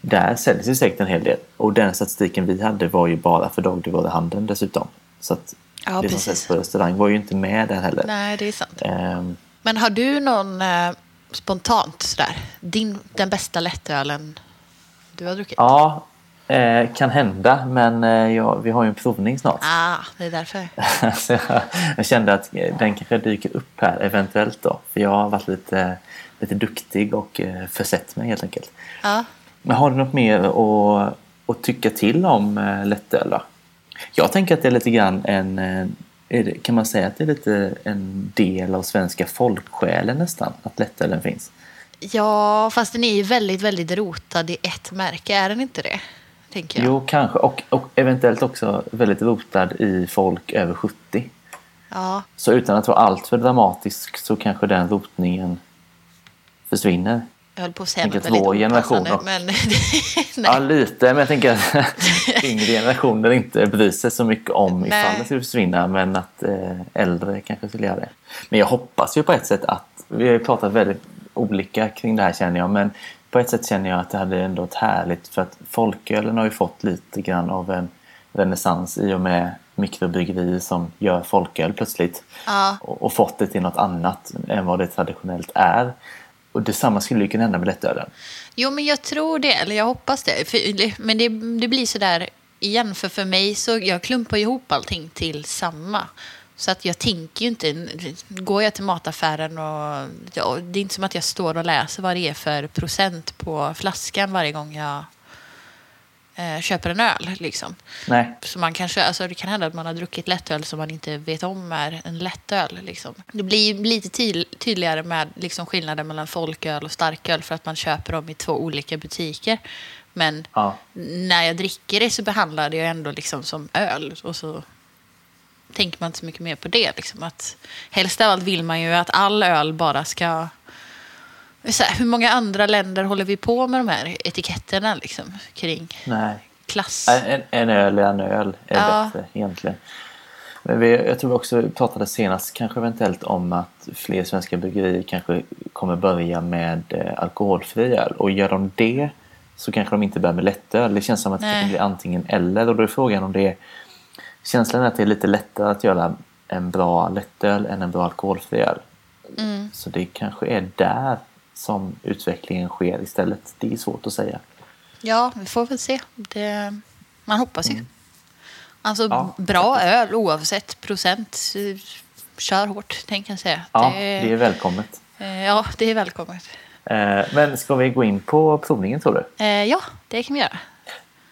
[SPEAKER 1] Där säljs ju säkert en hel del. Och den statistiken vi hade var ju bara för dagligvaruhandeln dessutom. Så att
[SPEAKER 2] Ja,
[SPEAKER 1] det som
[SPEAKER 2] precis.
[SPEAKER 1] säljs på restaurang var ju inte med där heller.
[SPEAKER 2] Nej, det är sant.
[SPEAKER 1] Ehm,
[SPEAKER 2] Men har du någon eh, spontant sådär, din, den bästa lättölen du har druckit?
[SPEAKER 1] ja, Eh, kan hända, men eh, ja, vi har ju en provning snart.
[SPEAKER 2] Ah, det är därför.
[SPEAKER 1] Jag kände att eh, den kanske dyker upp här eventuellt då. För jag har varit lite, lite duktig och eh, försett mig helt enkelt.
[SPEAKER 2] Ja.
[SPEAKER 1] Men har du något mer att, att tycka till om eh, lättöl då? Jag tänker att det är lite grann en... eh, det, kan man säga att det är lite en del av svenska folksjälen nästan? Att lättölen finns?
[SPEAKER 2] ja, fast den är ju väldigt, väldigt rotad i ett märke. Är den inte det? Tänker jag.
[SPEAKER 1] Jo, kanske. Och, och eventuellt också väldigt rotad i folk över 70.
[SPEAKER 2] Ja,
[SPEAKER 1] Så utan att vara alltför dramatisk så kanske den rotningen försvinner.
[SPEAKER 2] jag höll på att säga något väldigt
[SPEAKER 1] vår generation
[SPEAKER 2] opassande,
[SPEAKER 1] och-
[SPEAKER 2] men
[SPEAKER 1] Ja, lite. Men jag tänker att yngre generationer inte bryr sig så mycket om
[SPEAKER 2] Nej.
[SPEAKER 1] ifall det skulle försvinna. Men att eh, äldre kanske skulle göra det. Men jag hoppas ju på ett sätt att... Vi har ju pratat väldigt olika kring det här känner jag. Men på ett sätt känner jag att det hade ändå varit härligt. För att folkölen har ju fått lite grann av en renässans i och med mikrobryggerier som gör folköl plötsligt.
[SPEAKER 2] Ja.
[SPEAKER 1] Och, och fått det till något annat än vad det traditionellt är. Och detsamma skulle ju kunna hända med lättölen.
[SPEAKER 2] Jo, men jag tror det, eller jag hoppas det. För, men det, det blir så där igen, för för mig så jag klumpar ihop allting till samma. Så att jag tänker ju inte, går jag till mataffären och och det är inte som att jag står och läser vad det är för procent på flaskan varje gång jag eh, köper en öl. Liksom.
[SPEAKER 1] Nej,
[SPEAKER 2] Så man kanske, alltså det kan hända att man har druckit lättöl som man inte vet om är en lättöl. Liksom. Det blir lite ty- tydligare med liksom skillnaden mellan folköl och starköl för att man köper dem i två olika butiker. Men
[SPEAKER 1] ja.
[SPEAKER 2] när jag dricker det så behandlar det jag ändå liksom som öl. Och så tänker man inte så mycket mer på det. Liksom. Att, helst av allt vill man ju att all öl bara ska... Så här, hur många andra länder håller vi på med de här etiketterna liksom, kring
[SPEAKER 1] Nej.
[SPEAKER 2] klass?
[SPEAKER 1] En, en öl är en öl är
[SPEAKER 2] Ja.
[SPEAKER 1] bättre egentligen. Men vi, jag tror vi också pratade senast kanske eventuellt om att fler svenska bryggerier kanske kommer börja med eh, alkoholfri öl. Och gör de det så kanske de inte börjar med lättöl. Det känns som att det
[SPEAKER 2] Nej.
[SPEAKER 1] kan bli antingen eller. Och då är frågan om det är... Känslan är att det är lite lättare att göra en bra lättöl än en bra alkoholfri öl.
[SPEAKER 2] Mm.
[SPEAKER 1] Så det kanske är där som utvecklingen sker istället. Det är svårt att säga.
[SPEAKER 2] Ja, vi får väl se. Det, man hoppas ju. Alltså
[SPEAKER 1] Mm. Ja,
[SPEAKER 2] bra öl oavsett procent. Kör hårt, tänker jag säga.
[SPEAKER 1] Ja,
[SPEAKER 2] det,
[SPEAKER 1] det är välkommet.
[SPEAKER 2] eh, ja, det är välkommet.
[SPEAKER 1] Eh, Men ska vi gå in på provningen tror du?
[SPEAKER 2] Eh, ja, det kan vi göra.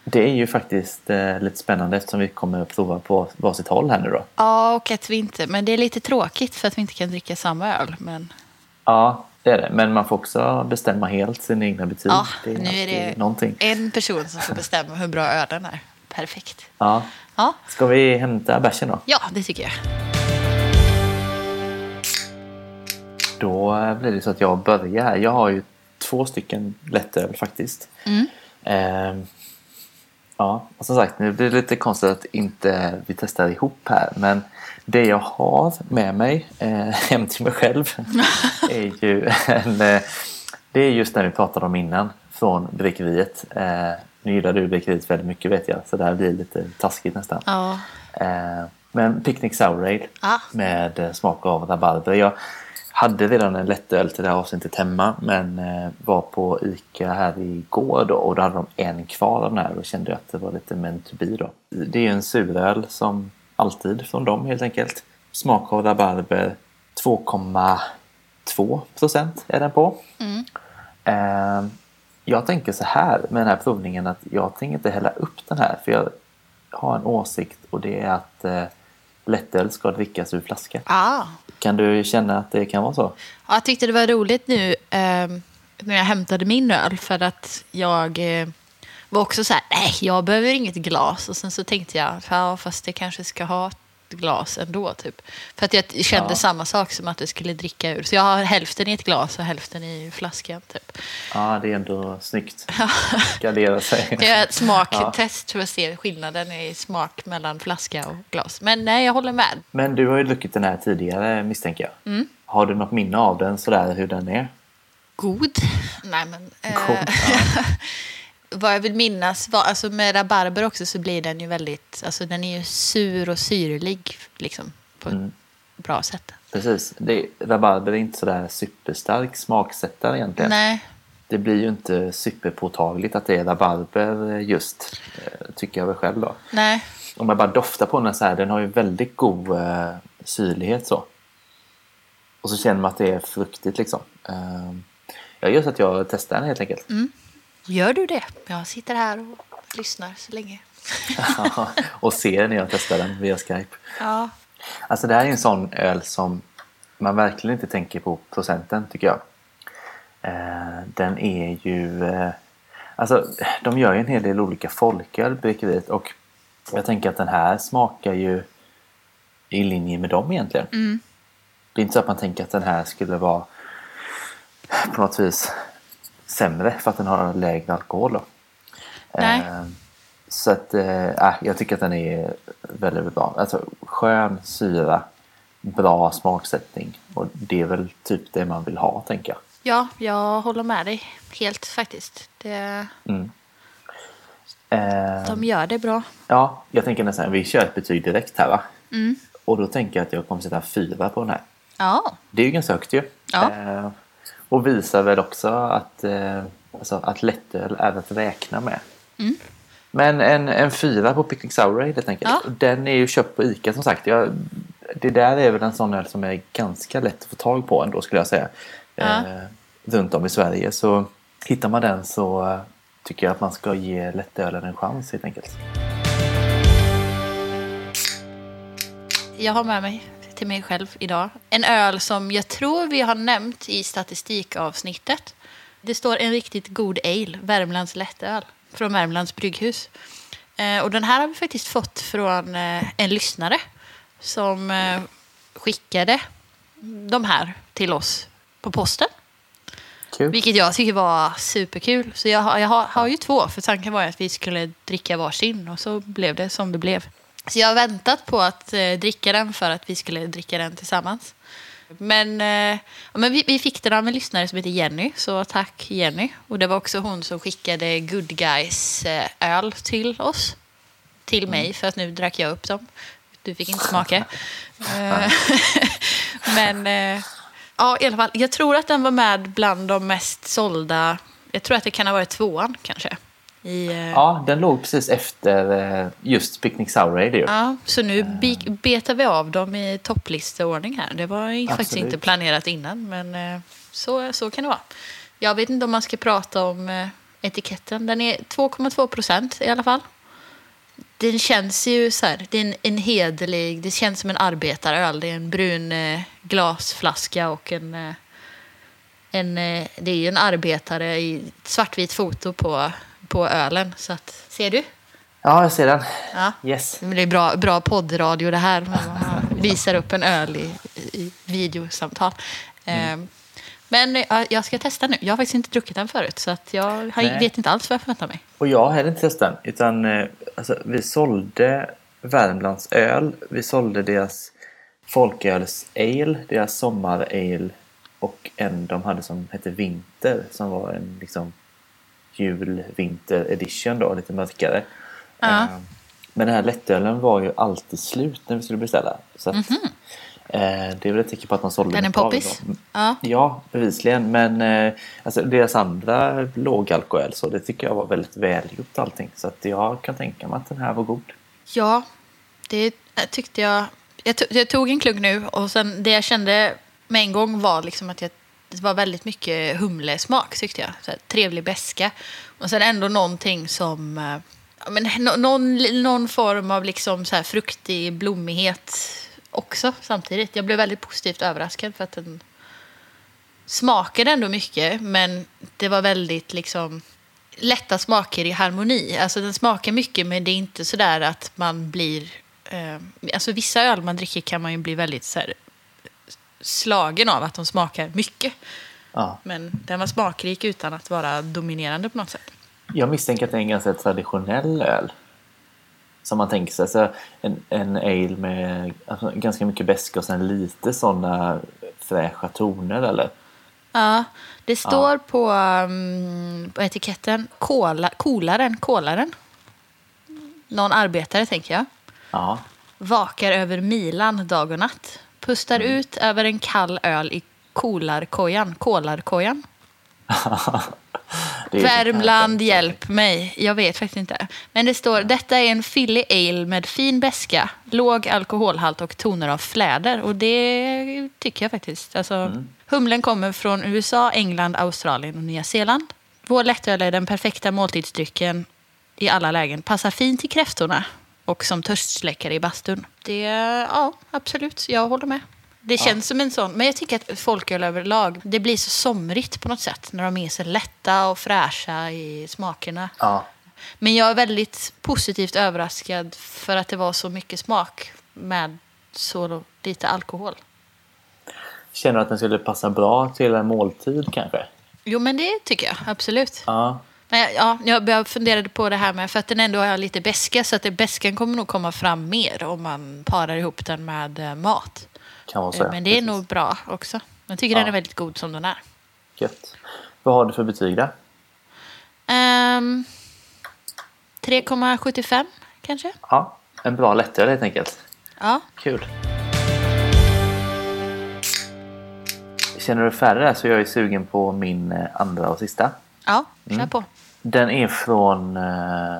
[SPEAKER 1] Det är ju faktiskt lite spännande eftersom vi kommer att prova på varsitt håll här nu då.
[SPEAKER 2] Ja, och att vi inte... Men det är lite tråkigt för att vi inte kan dricka samma öl. Men
[SPEAKER 1] Ja, det är det. Men man får också bestämma helt sin egna betyg.
[SPEAKER 2] ja,
[SPEAKER 1] är
[SPEAKER 2] nu är det
[SPEAKER 1] någonting.
[SPEAKER 2] en person som får bestämma hur bra ölen är. Perfekt.
[SPEAKER 1] Ja.
[SPEAKER 2] Ja,
[SPEAKER 1] Ska vi hämta bärsen då?
[SPEAKER 2] ja det tycker jag.
[SPEAKER 1] Då eh, blir det så att jag börjar här. Jag har ju två stycken lättöl faktiskt.
[SPEAKER 2] Mm.
[SPEAKER 1] Ehm, ja, och som sagt, nu blir det lite konstigt att inte vi testar ihop här. Men det jag har med mig eh, hem till mig själv är ju en... Eh, det är just det vi pratade om innan från Bryggeriet. Eh, nu gillar du Bryggeriet väldigt mycket vet jag, så det här blir lite taskigt nästan.
[SPEAKER 2] Ja.
[SPEAKER 1] Eh, men Picnic Sour Ale
[SPEAKER 2] Ah.
[SPEAKER 1] med eh, smak av rabarber. Jag hade redan en lättöl till det här avsnittet hemma men eh, var på ICA här igår då och då hade de en kvar av den här och kände att det var lite meant to be då. Det är en suröl som alltid från dem helt enkelt. Smak av rabarber 2,2 procent är den på.
[SPEAKER 2] Mm.
[SPEAKER 1] Eh, jag tänker så här med den här provningen att jag tänker inte hälla upp den här för jag har en åsikt och det är att eh, lättöl ska drickas ur flaska.
[SPEAKER 2] Ah.
[SPEAKER 1] Kan du känna att det kan vara så?
[SPEAKER 2] Ja, jag tyckte det var roligt nu eh, när jag hämtade min öl för att jag eh, var också så här, nej, jag behöver inget glas. Och sen så tänkte jag, ja, fast det kanske ska ha ett glas ändå. Typ. För att jag kände
[SPEAKER 1] Ja.
[SPEAKER 2] samma sak som att du skulle dricka ur. Så jag har hälften i ett glas och hälften i flaskan. Typ.
[SPEAKER 1] Ja, det är ändå snyggt. Gardera sig.
[SPEAKER 2] Jag gör ett smaktest för att se skillnaden i smak mellan flaska och glas. Men nej, jag håller med.
[SPEAKER 1] Men du har ju druckit den här tidigare misstänker jag.
[SPEAKER 2] Mm.
[SPEAKER 1] Har du något minne av den sådär hur den är?
[SPEAKER 2] God. Nej, men... Eh,
[SPEAKER 1] God, ja.
[SPEAKER 2] vad jag vill minnas var, alltså med rabarber också så blir den ju väldigt, alltså den är ju sur och syrlig liksom på ett
[SPEAKER 1] Mm.
[SPEAKER 2] bra sätt.
[SPEAKER 1] Precis. Det, rabarber är inte sådär superstark smaksättare egentligen.
[SPEAKER 2] Nej,
[SPEAKER 1] det blir ju inte superpåtagligt att det är rabarber just, eh, tycker jag väl själv då.
[SPEAKER 2] Nej.
[SPEAKER 1] Om jag bara doftar på den så här, den har ju väldigt god eh, syrlighet så. Och så känner man att det är fruktigt liksom. Eh, jag gör så att jag testar den helt enkelt.
[SPEAKER 2] Gör du det? Jag sitter här och lyssnar så länge.
[SPEAKER 1] och ser när jag testar den via Skype.
[SPEAKER 2] Ja.
[SPEAKER 1] Alltså det här är en sån öl som man verkligen inte tänker på procenten tycker jag. Eh, den är ju... Eh, alltså de gör ju en hel del olika folköl bryggeriet och jag tänker att den här smakar ju i linje med dem egentligen. Det är inte så att man tänker att den här skulle vara på något vis sämre för att den har lägre alkohol. Då.
[SPEAKER 2] Nej.
[SPEAKER 1] Eh, så att, äh, jag tycker att den är väldigt, bra. Alltså skön syra, bra smaksättning och det är väl typ det man vill ha tänker jag.
[SPEAKER 2] ja, jag håller med dig helt faktiskt. Det,
[SPEAKER 1] Eh,
[SPEAKER 2] de gör det bra.
[SPEAKER 1] ja, jag tänker nästan vi kör ett betyg direkt här va?
[SPEAKER 2] Mm.
[SPEAKER 1] Och då tänker jag att jag kommer sätta fyra på den här.
[SPEAKER 2] Ja.
[SPEAKER 1] Det är ju ganska högt ju.
[SPEAKER 2] Ja.
[SPEAKER 1] Eh, och visar väl också att, eh, alltså, att lättöl är att räkna med.
[SPEAKER 2] Mm.
[SPEAKER 1] Men en, en fyra på Picnic Sour helt enkelt.
[SPEAKER 2] Ja.
[SPEAKER 1] Den är ju köpt på Ica som sagt. Jag, det där är väl en sån öl som är ganska lätt att få tag på ändå skulle jag säga.
[SPEAKER 2] Ja.
[SPEAKER 1] Eh, runt om i Sverige. Så hittar man den så eh, tycker jag att man ska ge lättölen en chans helt enkelt.
[SPEAKER 2] Jag har med mig till mig själv idag en öl som jag tror vi har nämnt i statistikavsnittet. Det står en riktigt god ale, Värmlands lättöl, från Värmlands brygghus. Eh, och den här har vi faktiskt fått från eh, en lyssnare som eh, skickade de här till oss på posten.
[SPEAKER 1] Kul.
[SPEAKER 2] Vilket jag tycker var superkul. Så jag, har- jag har, har ju två, för tanken var att vi skulle dricka varsin och så blev det som det blev. Så jag har väntat på att eh, dricka den för att vi skulle dricka den tillsammans. Men, eh, ja, men vi, vi fick den av en lyssnare som heter Jenny, så tack Jenny. Och det var också hon som skickade Good Guys eh, öl till oss. Till mig, för att nu drack jag upp dem. Du fick inte smaka. Eh, men eh, ja, i alla fall, jag tror att den var med bland de mest sålda. Jag tror att det kan ha varit tvåan kanske. I, eh,
[SPEAKER 1] Ja, den låg precis efter eh, just Picnic Sour ju.
[SPEAKER 2] Ja, så nu be- betar vi av dem i topplisteordning här. Det var ju faktiskt
[SPEAKER 1] Absolut.
[SPEAKER 2] inte planerat innan, men eh, så, så kan det vara. Jag vet inte om man ska prata om etiketten. Den är 2,2 procent i alla fall. Den känns ju så här, det är en, en hederlig, det känns som en arbetaröl. Det är en brun glasflaska och en, en det är ju en arbetare i svartvit foto på, på ölen. Så att, ser du?
[SPEAKER 1] Ja, jag ser den.
[SPEAKER 2] Ja.
[SPEAKER 1] Yes.
[SPEAKER 2] Det blir bra, bra poddradio det här. Man visar upp en öl i, i videosamtal. Ehm, Men ja, jag ska testa nu. Jag har faktiskt inte druckit den förut. Så att jag
[SPEAKER 1] Nej.
[SPEAKER 2] vet inte alls vad jag förväntar mig.
[SPEAKER 1] Och jag har heller inte testat den. Utan eh, alltså, vi sålde Värmlands öl. Vi sålde deras folköls ale, deras sommar ale och en de hade som hette Vinter som var en liksom jul vinter edition då, lite mörkare.
[SPEAKER 2] Ja.
[SPEAKER 1] Eh, Men den här lättölen var ju alltid slut när vi skulle beställa. Så att, eh, det är väl ett tecken på att man sålde
[SPEAKER 2] Mhm. Den är poppis? Ja.
[SPEAKER 1] Ja, bevisligen. Men eh, alltså, deras andra lågalkohol så det tycker jag var väldigt välgjort allting. Så att jag kan tänka mig att den här var god.
[SPEAKER 2] Ja, det tyckte jag. Jag, to- jag tog en klugg nu och sen det jag kände med en gång var liksom att jag, det var väldigt mycket humlesmak tyckte jag. Så här, trevlig beska Och sen ändå någonting som... eh, Ja, men, no, någon, någon form av liksom så här fruktig blommighet också samtidigt. Jag blev väldigt positivt överraskad för att den smakade ändå mycket men det var väldigt liksom lätta smaker i harmoni. Alltså den smakar mycket men det är inte så där att man blir... Eh, alltså vissa öl man dricker kan man ju bli väldigt så här, slagen av att de smakar mycket.
[SPEAKER 1] Ja.
[SPEAKER 2] Men den var smakrik utan att vara dominerande på något sätt.
[SPEAKER 1] Jag misstänker att det är en ganska traditionell öl. Som man tänker sig. Så en, en ale med alltså, ganska mycket beska och sen lite sådana fräscha toner eller?
[SPEAKER 2] Ja, det står på, um, på etiketten kola, kolaren, kolaren. Någon arbetare tänker jag.
[SPEAKER 1] Ja.
[SPEAKER 2] Vakar över milan dag och natt. Pustar ut över en kall öl i kolarkojan. Kolarkojan. Värmland, hjälp mig. Jag vet faktiskt inte. Men det står, detta är en Philly Ale med fin beska, låg alkoholhalt och toner av fläder. Och det tycker jag faktiskt. Alltså, Humlen kommer från USA, England, Australien och Nya Zeeland. Vår lättöl är den perfekta måltidsdrycken i alla lägen. Passar fint till kräftorna och som törstsläckare i bastun. Det, ja, absolut. Jag håller med. Det känns som en sån, men jag tycker att folköl överlag, det blir så somrigt på något sätt när de är så lätta och fräscha i smakerna.
[SPEAKER 1] Ja,
[SPEAKER 2] Men jag är väldigt positivt överraskad för att det var så mycket smak med så lite alkohol.
[SPEAKER 1] Känner du att den skulle passa bra till en måltid kanske?
[SPEAKER 2] Jo, men det tycker jag absolut.
[SPEAKER 1] Ja,
[SPEAKER 2] ja, jag funderade på det här med, för att den ändå har lite beska, så att det, beskan kommer nog komma fram mer om man parar ihop den med eh, mat.
[SPEAKER 1] kan så.
[SPEAKER 2] Eh, Men det är
[SPEAKER 1] Precis.
[SPEAKER 2] nog bra också. Jag tycker
[SPEAKER 1] Ja.
[SPEAKER 2] den är väldigt god som den är.
[SPEAKER 1] Gött. Vad har du för betyg där?
[SPEAKER 2] Um, 3,75 kanske?
[SPEAKER 1] Ja, en bra lättöl helt enkelt.
[SPEAKER 2] Ja.
[SPEAKER 1] Kul. Känner du färre så är jag ju sugen på min eh, andra och sista.
[SPEAKER 2] Ja, kör
[SPEAKER 1] Mm. Den är från eh,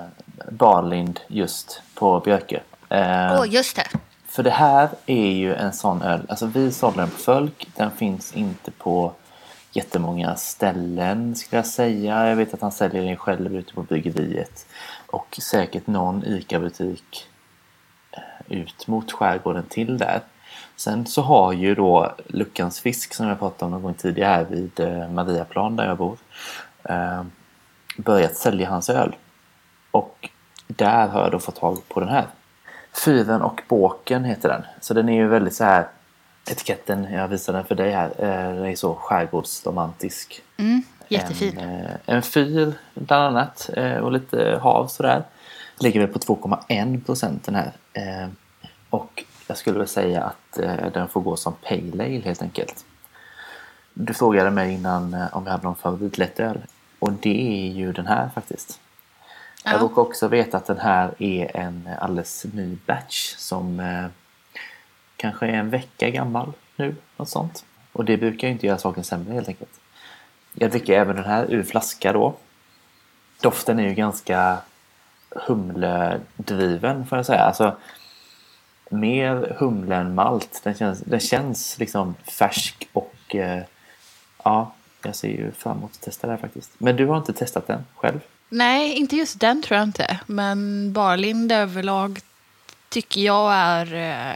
[SPEAKER 1] Barlind just på Björke. Eh,
[SPEAKER 2] Åh, just det.
[SPEAKER 1] För det här är ju en sån öl. Alltså vi sålde den på Fölk. Den finns inte på jättemånga ställen skulle jag säga. Jag vet att han säljer den själv ute på bryggeriet. Och säkert någon ICA-butik eh, ut mot skärgården till där. Sen så har ju då Luckans fisk som jag pratade om någon gång tidigare här vid eh, Mariaplan där jag bor. Börjat sälja hans öl. Och där har jag då fått tag på den här. Fyren och båken heter den. Så den är ju väldigt så här etiketten, jag visar den för dig här, eh, den är så skärgårdsromantisk.
[SPEAKER 2] Mm, jättefin.
[SPEAKER 1] En, eh, en fyr bland annat eh, och lite hav sådär. Ligger väl på 2,1 procent den här. Och jag skulle väl säga att den får gå som pale ale helt enkelt. Du frågade mig innan om jag hade någon favoritlättöl. Och det är ju den här faktiskt. Jag
[SPEAKER 2] Ja.
[SPEAKER 1] råkar också veta att den här är en alldeles ny batch som eh, kanske är en vecka gammal nu. Något sånt. Och det brukar ju inte göra saken sämre helt enkelt. Jag dricker även den här ur flaska då. Doften är ju ganska humledriven får jag säga. Alltså, mer humle än malt. Den känns, den känns liksom färsk och eh, ja, jag ser ju fram emot att testa det här faktiskt. Men du har inte testat den själv?
[SPEAKER 2] Nej, inte just den tror jag inte. Men Barlind överlag tycker jag är eh,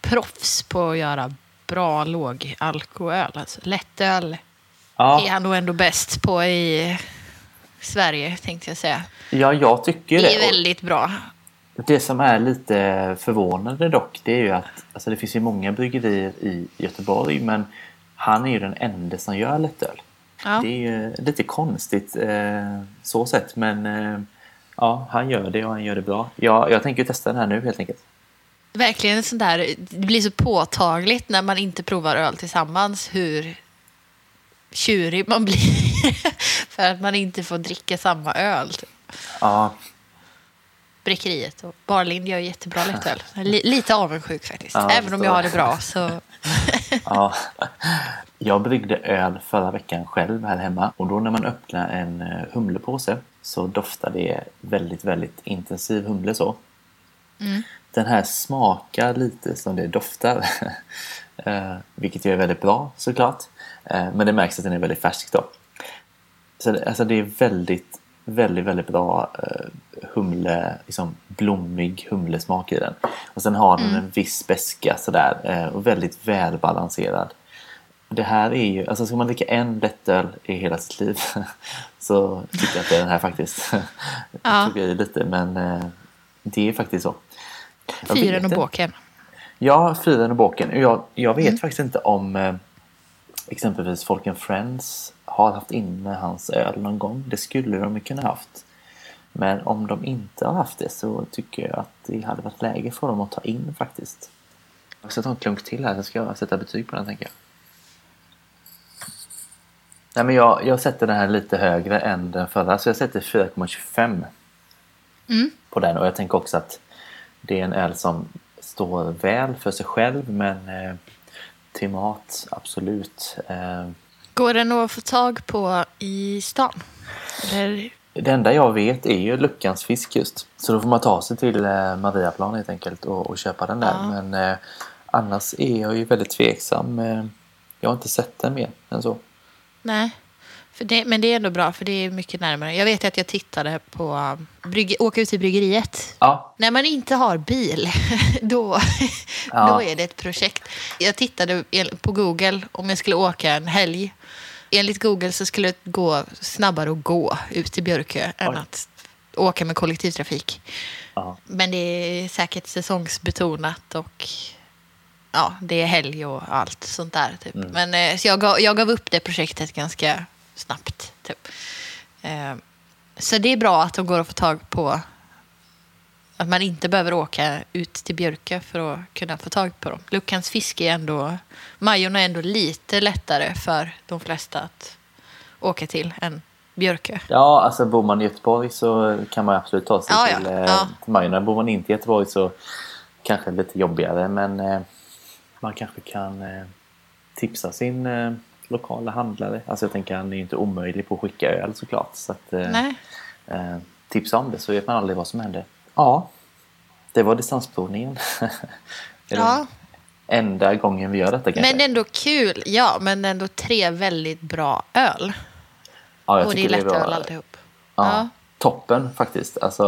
[SPEAKER 2] proffs på att göra bra låg alkohol. Alltså, lättöl
[SPEAKER 1] Ja,
[SPEAKER 2] är han nog ändå bäst på i Sverige, tänkte jag säga.
[SPEAKER 1] ja jag tycker
[SPEAKER 2] Det
[SPEAKER 1] det.
[SPEAKER 2] är väldigt bra.
[SPEAKER 1] Det som är lite förvånande dock, det är ju att alltså det finns ju många bryggerier i Göteborg, men han är ju den enda som gör lättöl.
[SPEAKER 2] Ja.
[SPEAKER 1] Det är ju lite konstigt eh, så sett, men eh, ja, han gör det och han gör det bra. Jag, jag tänker testa den här nu helt enkelt.
[SPEAKER 2] Verkligen sånt där, det blir så påtagligt när man inte provar öl tillsammans hur tjurig man blir för att man inte får dricka samma öl.
[SPEAKER 1] Ja,
[SPEAKER 2] Bräckeriet och Barlind gör jättebra lättöl. Li- lite avundsjuk faktiskt.
[SPEAKER 1] Ja,
[SPEAKER 2] Även om jag har det bra så...
[SPEAKER 1] ja. Jag bryggde öl förra veckan själv här hemma och då när man öppnar en eh, humlepåse så doftar det väldigt, väldigt intensiv humle så. Den här smakar lite som det doftar. Eh, vilket ju är väldigt bra såklart. Eh, men det märks att den är väldigt färsk då. Så det, alltså det är väldigt, väldigt, väldigt bra eh, humle, liksom blommig humlesmak i den. Och sen har den en viss beska sådär eh, och väldigt välbalanserad. Det här är ju, alltså ska man dricka en lättöl i hela sitt liv så tycker jag att det är den här faktiskt.
[SPEAKER 2] Ja.
[SPEAKER 1] Jag tog i lite men eh, det är faktiskt så.
[SPEAKER 2] Fyren och båken.
[SPEAKER 1] Ja, Fyren och båken. Jag, jag vet faktiskt inte om exempelvis Folk and Friends har haft inne hans öl någon gång. Det skulle de ju kunna haft. Men om de inte har haft det så tycker jag att det hade varit läge för dem att ta in faktiskt. Jag ska ta en klunk till här så ska jag sätta betyg på den tänker jag. Nej men jag, jag sätter den här lite högre än den förra så jag sätter 4,25
[SPEAKER 2] Mm.
[SPEAKER 1] på den och jag tänker också att det är en öl som står väl för sig själv men till mat absolut. Eh,
[SPEAKER 2] Går den att få tag på i stan? Eller?
[SPEAKER 1] Det enda jag vet är ju Luckans fisk just. Så då får man ta sig till eh, Mariaplan helt enkelt och, och köpa den där.
[SPEAKER 2] Ja.
[SPEAKER 1] Men eh, annars är jag ju väldigt tveksam. Eh, jag har inte sett den mer än så.
[SPEAKER 2] Nej. Det, men det är ändå bra, för det är mycket närmare. Jag vet att jag tittade på um, brygge, åka ut till bryggeriet.
[SPEAKER 1] Ja,
[SPEAKER 2] När man inte har bil, då,
[SPEAKER 1] Ja.
[SPEAKER 2] då är det ett projekt. Jag tittade på Google om jag skulle åka en helg. Enligt Google så skulle det gå snabbare att gå ut till Björkö än
[SPEAKER 1] Oj.
[SPEAKER 2] att åka med kollektivtrafik.
[SPEAKER 1] ja.
[SPEAKER 2] Men det är säkert säsongsbetonat och ja, det är helg och allt sånt där. Typ.
[SPEAKER 1] Mm.
[SPEAKER 2] Men, eh, så jag gav, jag gav upp det projektet ganska snabbt. Typ. Eh, så det är bra att de går att få tag på att man inte behöver åka ut till Björkö för att kunna få tag på dem. Luckans fiske är ändå, Majorna är ändå lite lättare för de flesta att åka till än Björkö.
[SPEAKER 1] ja, alltså bor man i Göteborg så kan man absolut ta sig
[SPEAKER 2] Ja, ja.
[SPEAKER 1] till, eh,
[SPEAKER 2] Ja.
[SPEAKER 1] till Majorna. Bor man inte i Göteborg så kanske lite jobbigare. Men eh, man kanske kan tipsa sin lokala handlare. Alltså jag tänker han är ju inte omöjlig på att skicka öl såklart. Så att, eh,
[SPEAKER 2] Nej.
[SPEAKER 1] eh, tipsa om det så vet man aldrig vad som händer. Ja, det var distansprovningen.
[SPEAKER 2] Ja.
[SPEAKER 1] enda gången vi gör detta kanske.
[SPEAKER 2] Men ändå kul, ja, men ändå tre väldigt bra öl.
[SPEAKER 1] ja, jag
[SPEAKER 2] och det är lättöl
[SPEAKER 1] var-
[SPEAKER 2] alltihop.
[SPEAKER 1] Ja,
[SPEAKER 2] Ja.
[SPEAKER 1] Toppen faktiskt. Alltså,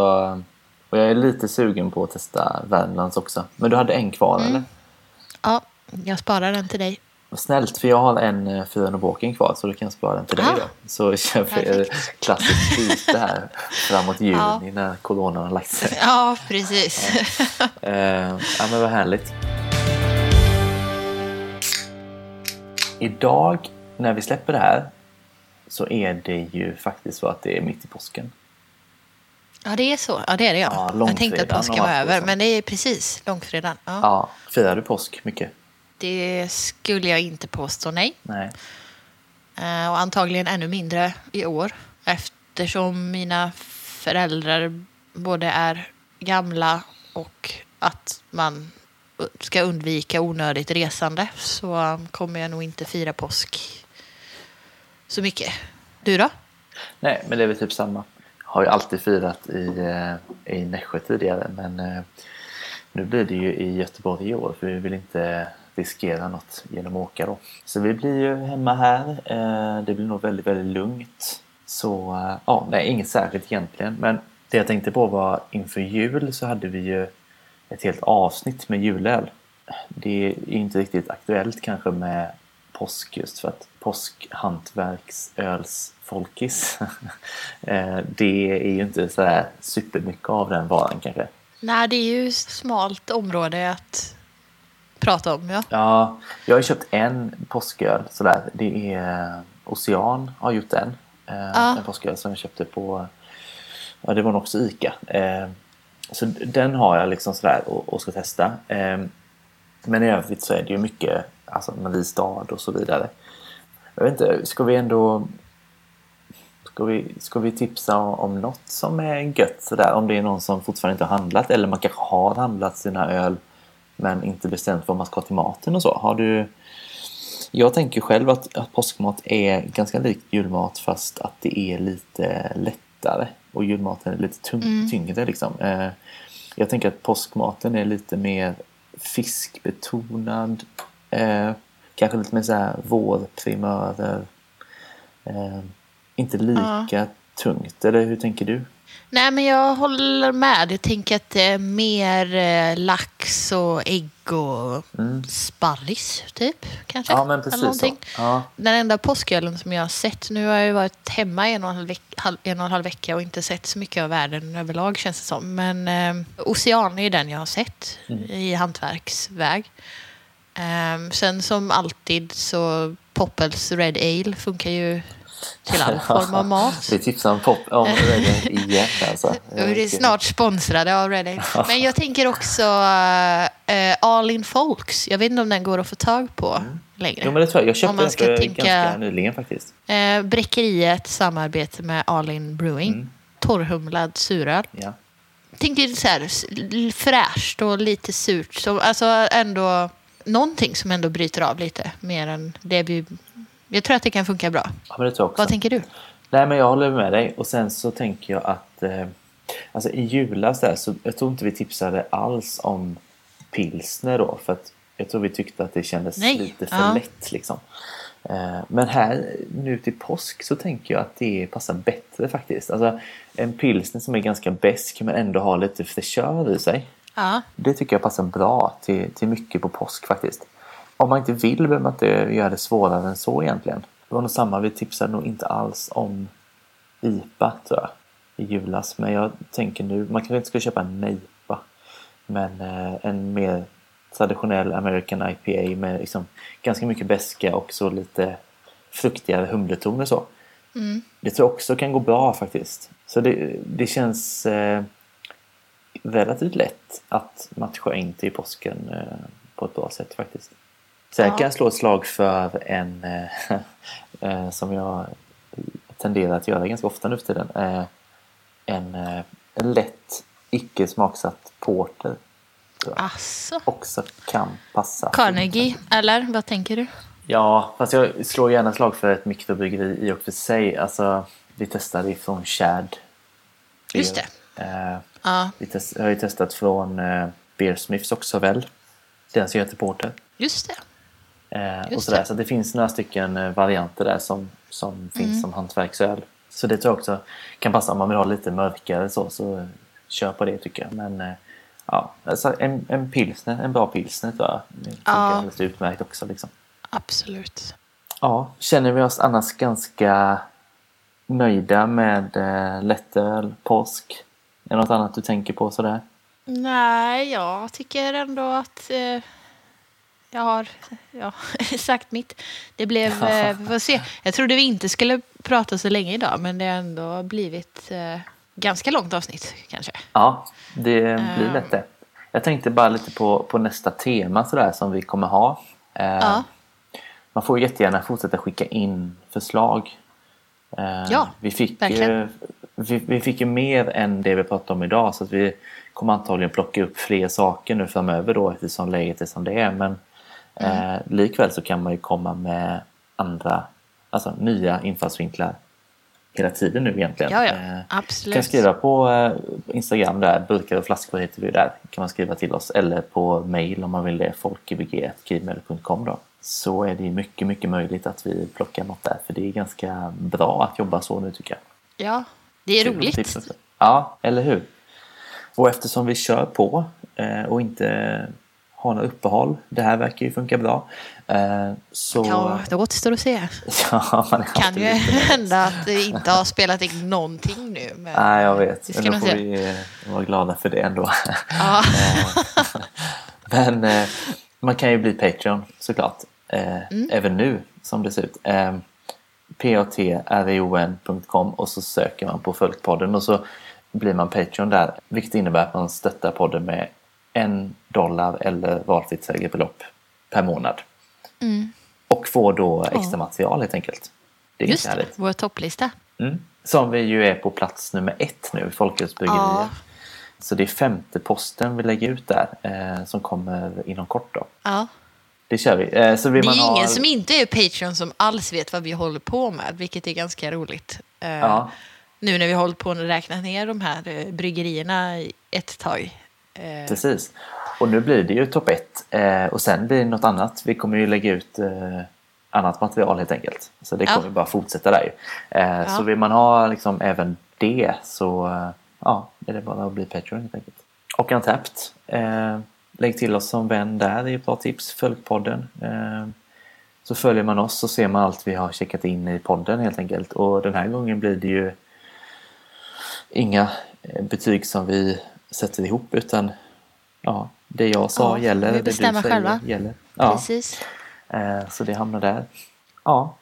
[SPEAKER 1] och jag är lite sugen på att testa Värmlands också. Men du hade en kvar
[SPEAKER 2] Mm.
[SPEAKER 1] eller?
[SPEAKER 2] Ja, jag sparar den till dig.
[SPEAKER 1] Vad Snällt, för jag har en uh, Fyren och Båken kvar så du kan spara den till dig
[SPEAKER 2] Ah.
[SPEAKER 1] då. Så kör vi klassiskt byte här framåt juni
[SPEAKER 2] Ja.
[SPEAKER 1] när coronan har lagt sig.
[SPEAKER 2] Ja, precis.
[SPEAKER 1] Eh, ja men vad härligt. Idag när vi släpper det här så är det ju faktiskt så att det är mitt i påsken.
[SPEAKER 2] Ja, det är så. Ja, det är det ja.
[SPEAKER 1] Ja,
[SPEAKER 2] jag tänkte att påsken var över,
[SPEAKER 1] så.
[SPEAKER 2] men det är precis långfredagen. Ja.
[SPEAKER 1] Ja, firar du påsk mycket?
[SPEAKER 2] Det skulle jag inte påstå, nej.
[SPEAKER 1] Nej.
[SPEAKER 2] Eh, Och antagligen ännu mindre i år. Eftersom mina föräldrar både är gamla och att man ska undvika onödigt resande så kommer jag nog inte fira påsk så mycket. Du då?
[SPEAKER 1] Nej, men det är väl typ samma. Jag har ju alltid firat i, eh, i Nässjö tidigare men eh, nu blir det ju i Göteborg i år för vi vill inte riskera något genom att åka då. Så vi blir ju hemma här. Eh, det blir nog väldigt, väldigt lugnt. Så eh, ja, nej, inget särskilt egentligen. Men det jag tänkte på var inför jul så hade vi ju ett helt avsnitt med julöl. Det är ju inte riktigt aktuellt kanske med påsk just för att påskhantverksölsfolkis eh, det är ju inte så här supermycket av den varan kanske.
[SPEAKER 2] Nej, det är ju ett smalt område att prata om. Ja.
[SPEAKER 1] Ja, jag har köpt en påsköl sådär. Det är Ocean har gjort den. Eh,
[SPEAKER 2] Ja.
[SPEAKER 1] En påsköl som jag köpte på, ja det var nog också Ica. Eh, så den har jag liksom sådär och, och ska testa. Eh, men i övrigt så är det ju mycket, alltså Mariestad och så vidare. Jag vet inte, ska vi ändå Ska vi, ska vi tipsa om något som är gött sådär? Om det är någon som fortfarande inte har handlat eller man kanske har handlat sina öl men inte bestämt vad man ska ha till maten och så. Har du... Jag tänker själv att, att påskmat är ganska likt julmat fast att det är lite lättare och julmaten är lite tung, tyngre liksom. Eh, jag tänker att påskmaten är lite mer fiskbetonad. Eh, kanske lite mer så här vårprimörer. Eh, inte lika tungt, eller hur tänker du?
[SPEAKER 2] Nej, men jag håller med. Jag tänker att det är mer eh, lax och ägg och sparris, typ. Kanske.
[SPEAKER 1] Mm. Ja, men precis så. Ja.
[SPEAKER 2] Den enda påskölen som jag har sett, nu har jag ju varit hemma en och en halv, veck, halv, en och en halv vecka och inte sett så mycket av världen överlag känns det som. Men eh, Ocean är ju den jag har sett
[SPEAKER 1] Mm.
[SPEAKER 2] i hantverksväg. Eh, sen som alltid så Poppels Red Ale funkar ju till all form av mat.
[SPEAKER 1] Vi tipsar om pop om Red igen alltså.
[SPEAKER 2] Vi är snart sponsrade av Red Ale. Men jag tänker också uh, All In Folks. Jag vet inte om den går att få tag på längre.
[SPEAKER 1] Mm. Jo men det tror jag. Jag
[SPEAKER 2] Om
[SPEAKER 1] köpte
[SPEAKER 2] man
[SPEAKER 1] den
[SPEAKER 2] ska
[SPEAKER 1] för
[SPEAKER 2] tänka-
[SPEAKER 1] ganska nyligen faktiskt.
[SPEAKER 2] Eh, Bräckeriet samarbete med All In Brewing.
[SPEAKER 1] Mm.
[SPEAKER 2] Torrhumlad suröl.
[SPEAKER 1] Ja.
[SPEAKER 2] Tänkte lite så här fräscht och lite surt. Så, alltså ändå någonting som ändå bryter av lite mer än det vi Jag tror att det kan funka bra.
[SPEAKER 1] Ja, men det tror jag också.
[SPEAKER 2] Vad tänker du?
[SPEAKER 1] Nej, men jag håller med dig. Och sen så tänker jag att eh, alltså i julas där så jag tror inte vi tipsade alls om pilsner då. För att jag tror vi tyckte att det kändes
[SPEAKER 2] Nej,
[SPEAKER 1] lite för
[SPEAKER 2] ja.
[SPEAKER 1] lätt liksom. Eh, men här nu till påsk så tänker jag att det passar bättre faktiskt. Alltså en pilsner som är ganska besk men ändå har lite fräschör i sig.
[SPEAKER 2] Ja,
[SPEAKER 1] Det tycker jag passar bra till, till mycket på påsk faktiskt. Om man inte vill behöver man inte göra det svårare än så egentligen. Det var nog samma, vi tipsade nog inte alls om IPA tror jag i julas. Men jag tänker nu, man kanske inte ska köpa en NEIPA. Men eh, en mer traditionell American IPA med liksom ganska mycket beska och så lite fruktigare humletoner så. Det tror jag också kan gå bra faktiskt. Så det, det känns eh, relativt lätt att matcha in till påsken eh, på ett bra sätt faktiskt. Sen
[SPEAKER 2] Ja.
[SPEAKER 1] kan jag slå ett slag för en eh, eh, som jag tenderar att göra ganska ofta nu för tiden. Eh, en, en lätt icke smaksatt porter.
[SPEAKER 2] Alltså.
[SPEAKER 1] också kan passa.
[SPEAKER 2] Carnegie, eller vad tänker du?
[SPEAKER 1] Ja, fast jag slår gärna slag för ett mikrobryggeri i och för sig. Alltså, vi testade ifrån Chad.
[SPEAKER 2] Just det.
[SPEAKER 1] Eh,
[SPEAKER 2] Ja,
[SPEAKER 1] vi test, har ju testat från eh, Beersmiths också väl. Den som heter Porter.
[SPEAKER 2] just det.
[SPEAKER 1] Eh, och sådär. Så det finns några stycken eh, varianter där som, som finns
[SPEAKER 2] Mm.
[SPEAKER 1] som hantverksöl. Så det tror jag också kan passa om man vill ha lite mörkare så. Så kör på det tycker jag. Men eh, ja, alltså en, en pilsner, en bra pilsner tror jag. Det funkar
[SPEAKER 2] Ja.
[SPEAKER 1] alldeles utmärkt också liksom.
[SPEAKER 2] Absolut.
[SPEAKER 1] Ja, känner vi oss annars ganska nöjda med eh, lättöl, påsk? Är det något annat du tänker på sådär?
[SPEAKER 2] Nej, jag tycker ändå att eh, jag har ja, sagt mitt. Det blev, eh, vi får se. Jag trodde vi inte skulle prata så länge idag, men det har ändå blivit eh, ganska långt avsnitt kanske.
[SPEAKER 1] Ja, det blir
[SPEAKER 2] Ja.
[SPEAKER 1] lätt det. Jag tänkte bara lite på, på nästa tema sådär som vi kommer ha. Eh,
[SPEAKER 2] Ja.
[SPEAKER 1] Man får jättegärna fortsätta skicka in förslag. Eh,
[SPEAKER 2] Ja,
[SPEAKER 1] vi fick,
[SPEAKER 2] verkligen.
[SPEAKER 1] ju, vi, vi fick ju mer än det vi pratade om idag så att vi kommer antagligen plocka upp fler saker nu framöver då eftersom läget är som det är. Men
[SPEAKER 2] Mm.
[SPEAKER 1] eh, likväl så kan man ju komma med andra, alltså nya infallsvinklar hela tiden nu egentligen.
[SPEAKER 2] Ja, ja.
[SPEAKER 1] Eh,
[SPEAKER 2] Absolut.
[SPEAKER 1] kan skriva på eh, Instagram där, burkar och flaskor heter vi där. kan man skriva till oss. Eller på mail om man vill det, folkgbg.gmail.com då. Så är det mycket, mycket möjligt att vi plockar något där. För det är ganska bra att jobba så nu tycker jag.
[SPEAKER 2] Ja, det är
[SPEAKER 1] Kul
[SPEAKER 2] roligt.
[SPEAKER 1] tips också. Ja, eller hur? Och eftersom vi kör på eh, och inte har några uppehåll, det här verkar ju funka bra. Eh, så
[SPEAKER 2] Ja, det återstår att se.
[SPEAKER 1] ja, är
[SPEAKER 2] kan ju hända att det inte har spelat in någonting nu. Men...
[SPEAKER 1] Nej, jag vet.
[SPEAKER 2] Det ska
[SPEAKER 1] Men då får
[SPEAKER 2] se.
[SPEAKER 1] vi eh, vara glada för det ändå.
[SPEAKER 2] Ja.
[SPEAKER 1] Men eh, man kan ju bli Patreon såklart.
[SPEAKER 2] Mm.
[SPEAKER 1] Även nu som det ser ut. Patreon.com och så söker man på Folkpodden och så blir man Patreon där. Vilket innebär att man stöttar podden med en dollar eller valfritt högre belopp per månad.
[SPEAKER 2] Mm.
[SPEAKER 1] Och får då extra material helt enkelt. Det är
[SPEAKER 2] Just det,
[SPEAKER 1] härligt.
[SPEAKER 2] vår topplista.
[SPEAKER 1] Mm. Som vi ju är på plats nummer ett nu, Folkölsbryggeriet.
[SPEAKER 2] Ja.
[SPEAKER 1] Så det är femte posten vi lägger ut där eh, som kommer inom kort då.
[SPEAKER 2] Ja.
[SPEAKER 1] Det kör vi. Eh, så vill
[SPEAKER 2] Det
[SPEAKER 1] man
[SPEAKER 2] är
[SPEAKER 1] ha...
[SPEAKER 2] ingen som inte är Patreon som alls vet vad vi håller på med, vilket är ganska roligt. Eh,
[SPEAKER 1] Ja.
[SPEAKER 2] Nu när vi har hållit på att räkna ner de här eh, bryggerierna ett tag. Eh,
[SPEAKER 1] Precis. Och nu blir det ju topp ett. Eh, och sen blir det något annat. Vi kommer ju lägga ut eh, annat material helt enkelt. Så det
[SPEAKER 2] Ja.
[SPEAKER 1] kommer bara fortsätta där ju. Eh, Så vill man ha liksom även det så ja, är det bara att bli Patreon helt enkelt. Och Untapped. Lägg till oss som vän där, det är ett bra tips. Följ podden. Så följer man oss så ser man allt vi har checkat in i podden helt enkelt. Och den här gången blir det ju inga betyg som vi sätter ihop utan ja, det jag sa
[SPEAKER 2] Ja,
[SPEAKER 1] gäller. det du säger
[SPEAKER 2] själva.
[SPEAKER 1] Gäller. Ja,
[SPEAKER 2] Precis.
[SPEAKER 1] eh, så det hamnar där. Ja,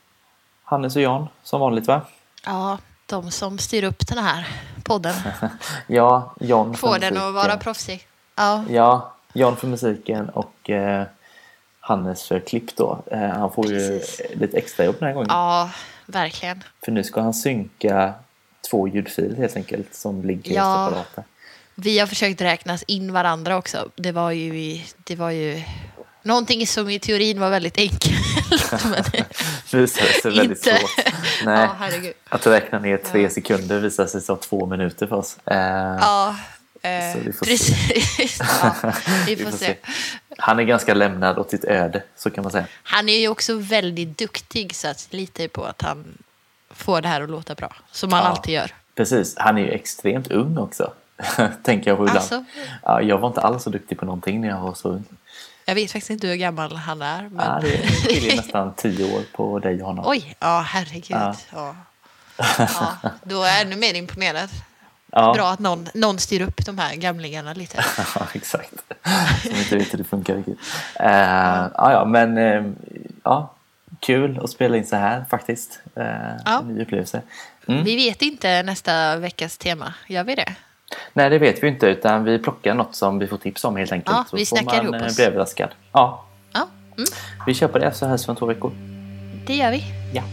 [SPEAKER 1] Hannes och Jan som vanligt va?
[SPEAKER 2] Ja, de som styr upp den här podden
[SPEAKER 1] Ja, John för
[SPEAKER 2] får den
[SPEAKER 1] musiken.
[SPEAKER 2] att vara proffsig. Ja,
[SPEAKER 1] Ja, John för musiken och eh, Hannes för klipp då. Eh, han får
[SPEAKER 2] Precis.
[SPEAKER 1] ju lite extra jobb den här gången.
[SPEAKER 2] ja verkligen.
[SPEAKER 1] För nu ska han synka två ljudfiler helt enkelt som ligger
[SPEAKER 2] Ja.
[SPEAKER 1] separata.
[SPEAKER 2] Vi har försökt räknas in varandra också. Det var ju, i- det var ju någonting som i teorin var väldigt enkelt. Men,
[SPEAKER 1] Det visade sig väldigt
[SPEAKER 2] Inte.
[SPEAKER 1] svårt. Nej,
[SPEAKER 2] ja,
[SPEAKER 1] att räkna ner tre sekunder visade sig ta två minuter för oss. Eh,
[SPEAKER 2] Ja, eh,
[SPEAKER 1] Så vi får se.
[SPEAKER 2] precis. Ja, vi får se.
[SPEAKER 1] Han är ganska lämnad åt sitt öde, så kan man säga.
[SPEAKER 2] Han är ju också väldigt duktig så att litar ju på att han får det här att låta bra. Som han
[SPEAKER 1] Ja.
[SPEAKER 2] alltid gör.
[SPEAKER 1] Precis, han är ju extremt ung också. Tänker jag på ibland.
[SPEAKER 2] Alltså?
[SPEAKER 1] Ja, jag var inte alls så duktig på någonting när jag var så ung.
[SPEAKER 2] Jag vet faktiskt inte hur gammal han är. Men...
[SPEAKER 1] Ja, det skiljer nästan tio år på dig och honom.
[SPEAKER 2] Oj, ja herregud.
[SPEAKER 1] Ja.
[SPEAKER 2] Ja. Ja. då är jag ännu mer imponerad.
[SPEAKER 1] ja.
[SPEAKER 2] Bra att någon, någon styr upp de här gamlingarna lite.
[SPEAKER 1] Ja, exakt. Som inte vet hur det funkar riktigt. Uh, ja, ja, men eh, ja, kul att spela in så här faktiskt. Uh,
[SPEAKER 2] Ja.
[SPEAKER 1] En ny upplevelse. Mm.
[SPEAKER 2] Vi vet inte nästa veckas tema. Gör vi det?
[SPEAKER 1] Nej, det vet vi inte utan vi plockar något som vi får tips om helt enkelt.
[SPEAKER 2] Ja, vi
[SPEAKER 1] så får
[SPEAKER 2] snackar
[SPEAKER 1] man
[SPEAKER 2] ihop
[SPEAKER 1] eh,
[SPEAKER 2] oss.
[SPEAKER 1] bli överraskad. Ja,
[SPEAKER 2] Ja, mm,
[SPEAKER 1] vi på det så hörs vi om två veckor.
[SPEAKER 2] det gör vi.
[SPEAKER 1] Ja.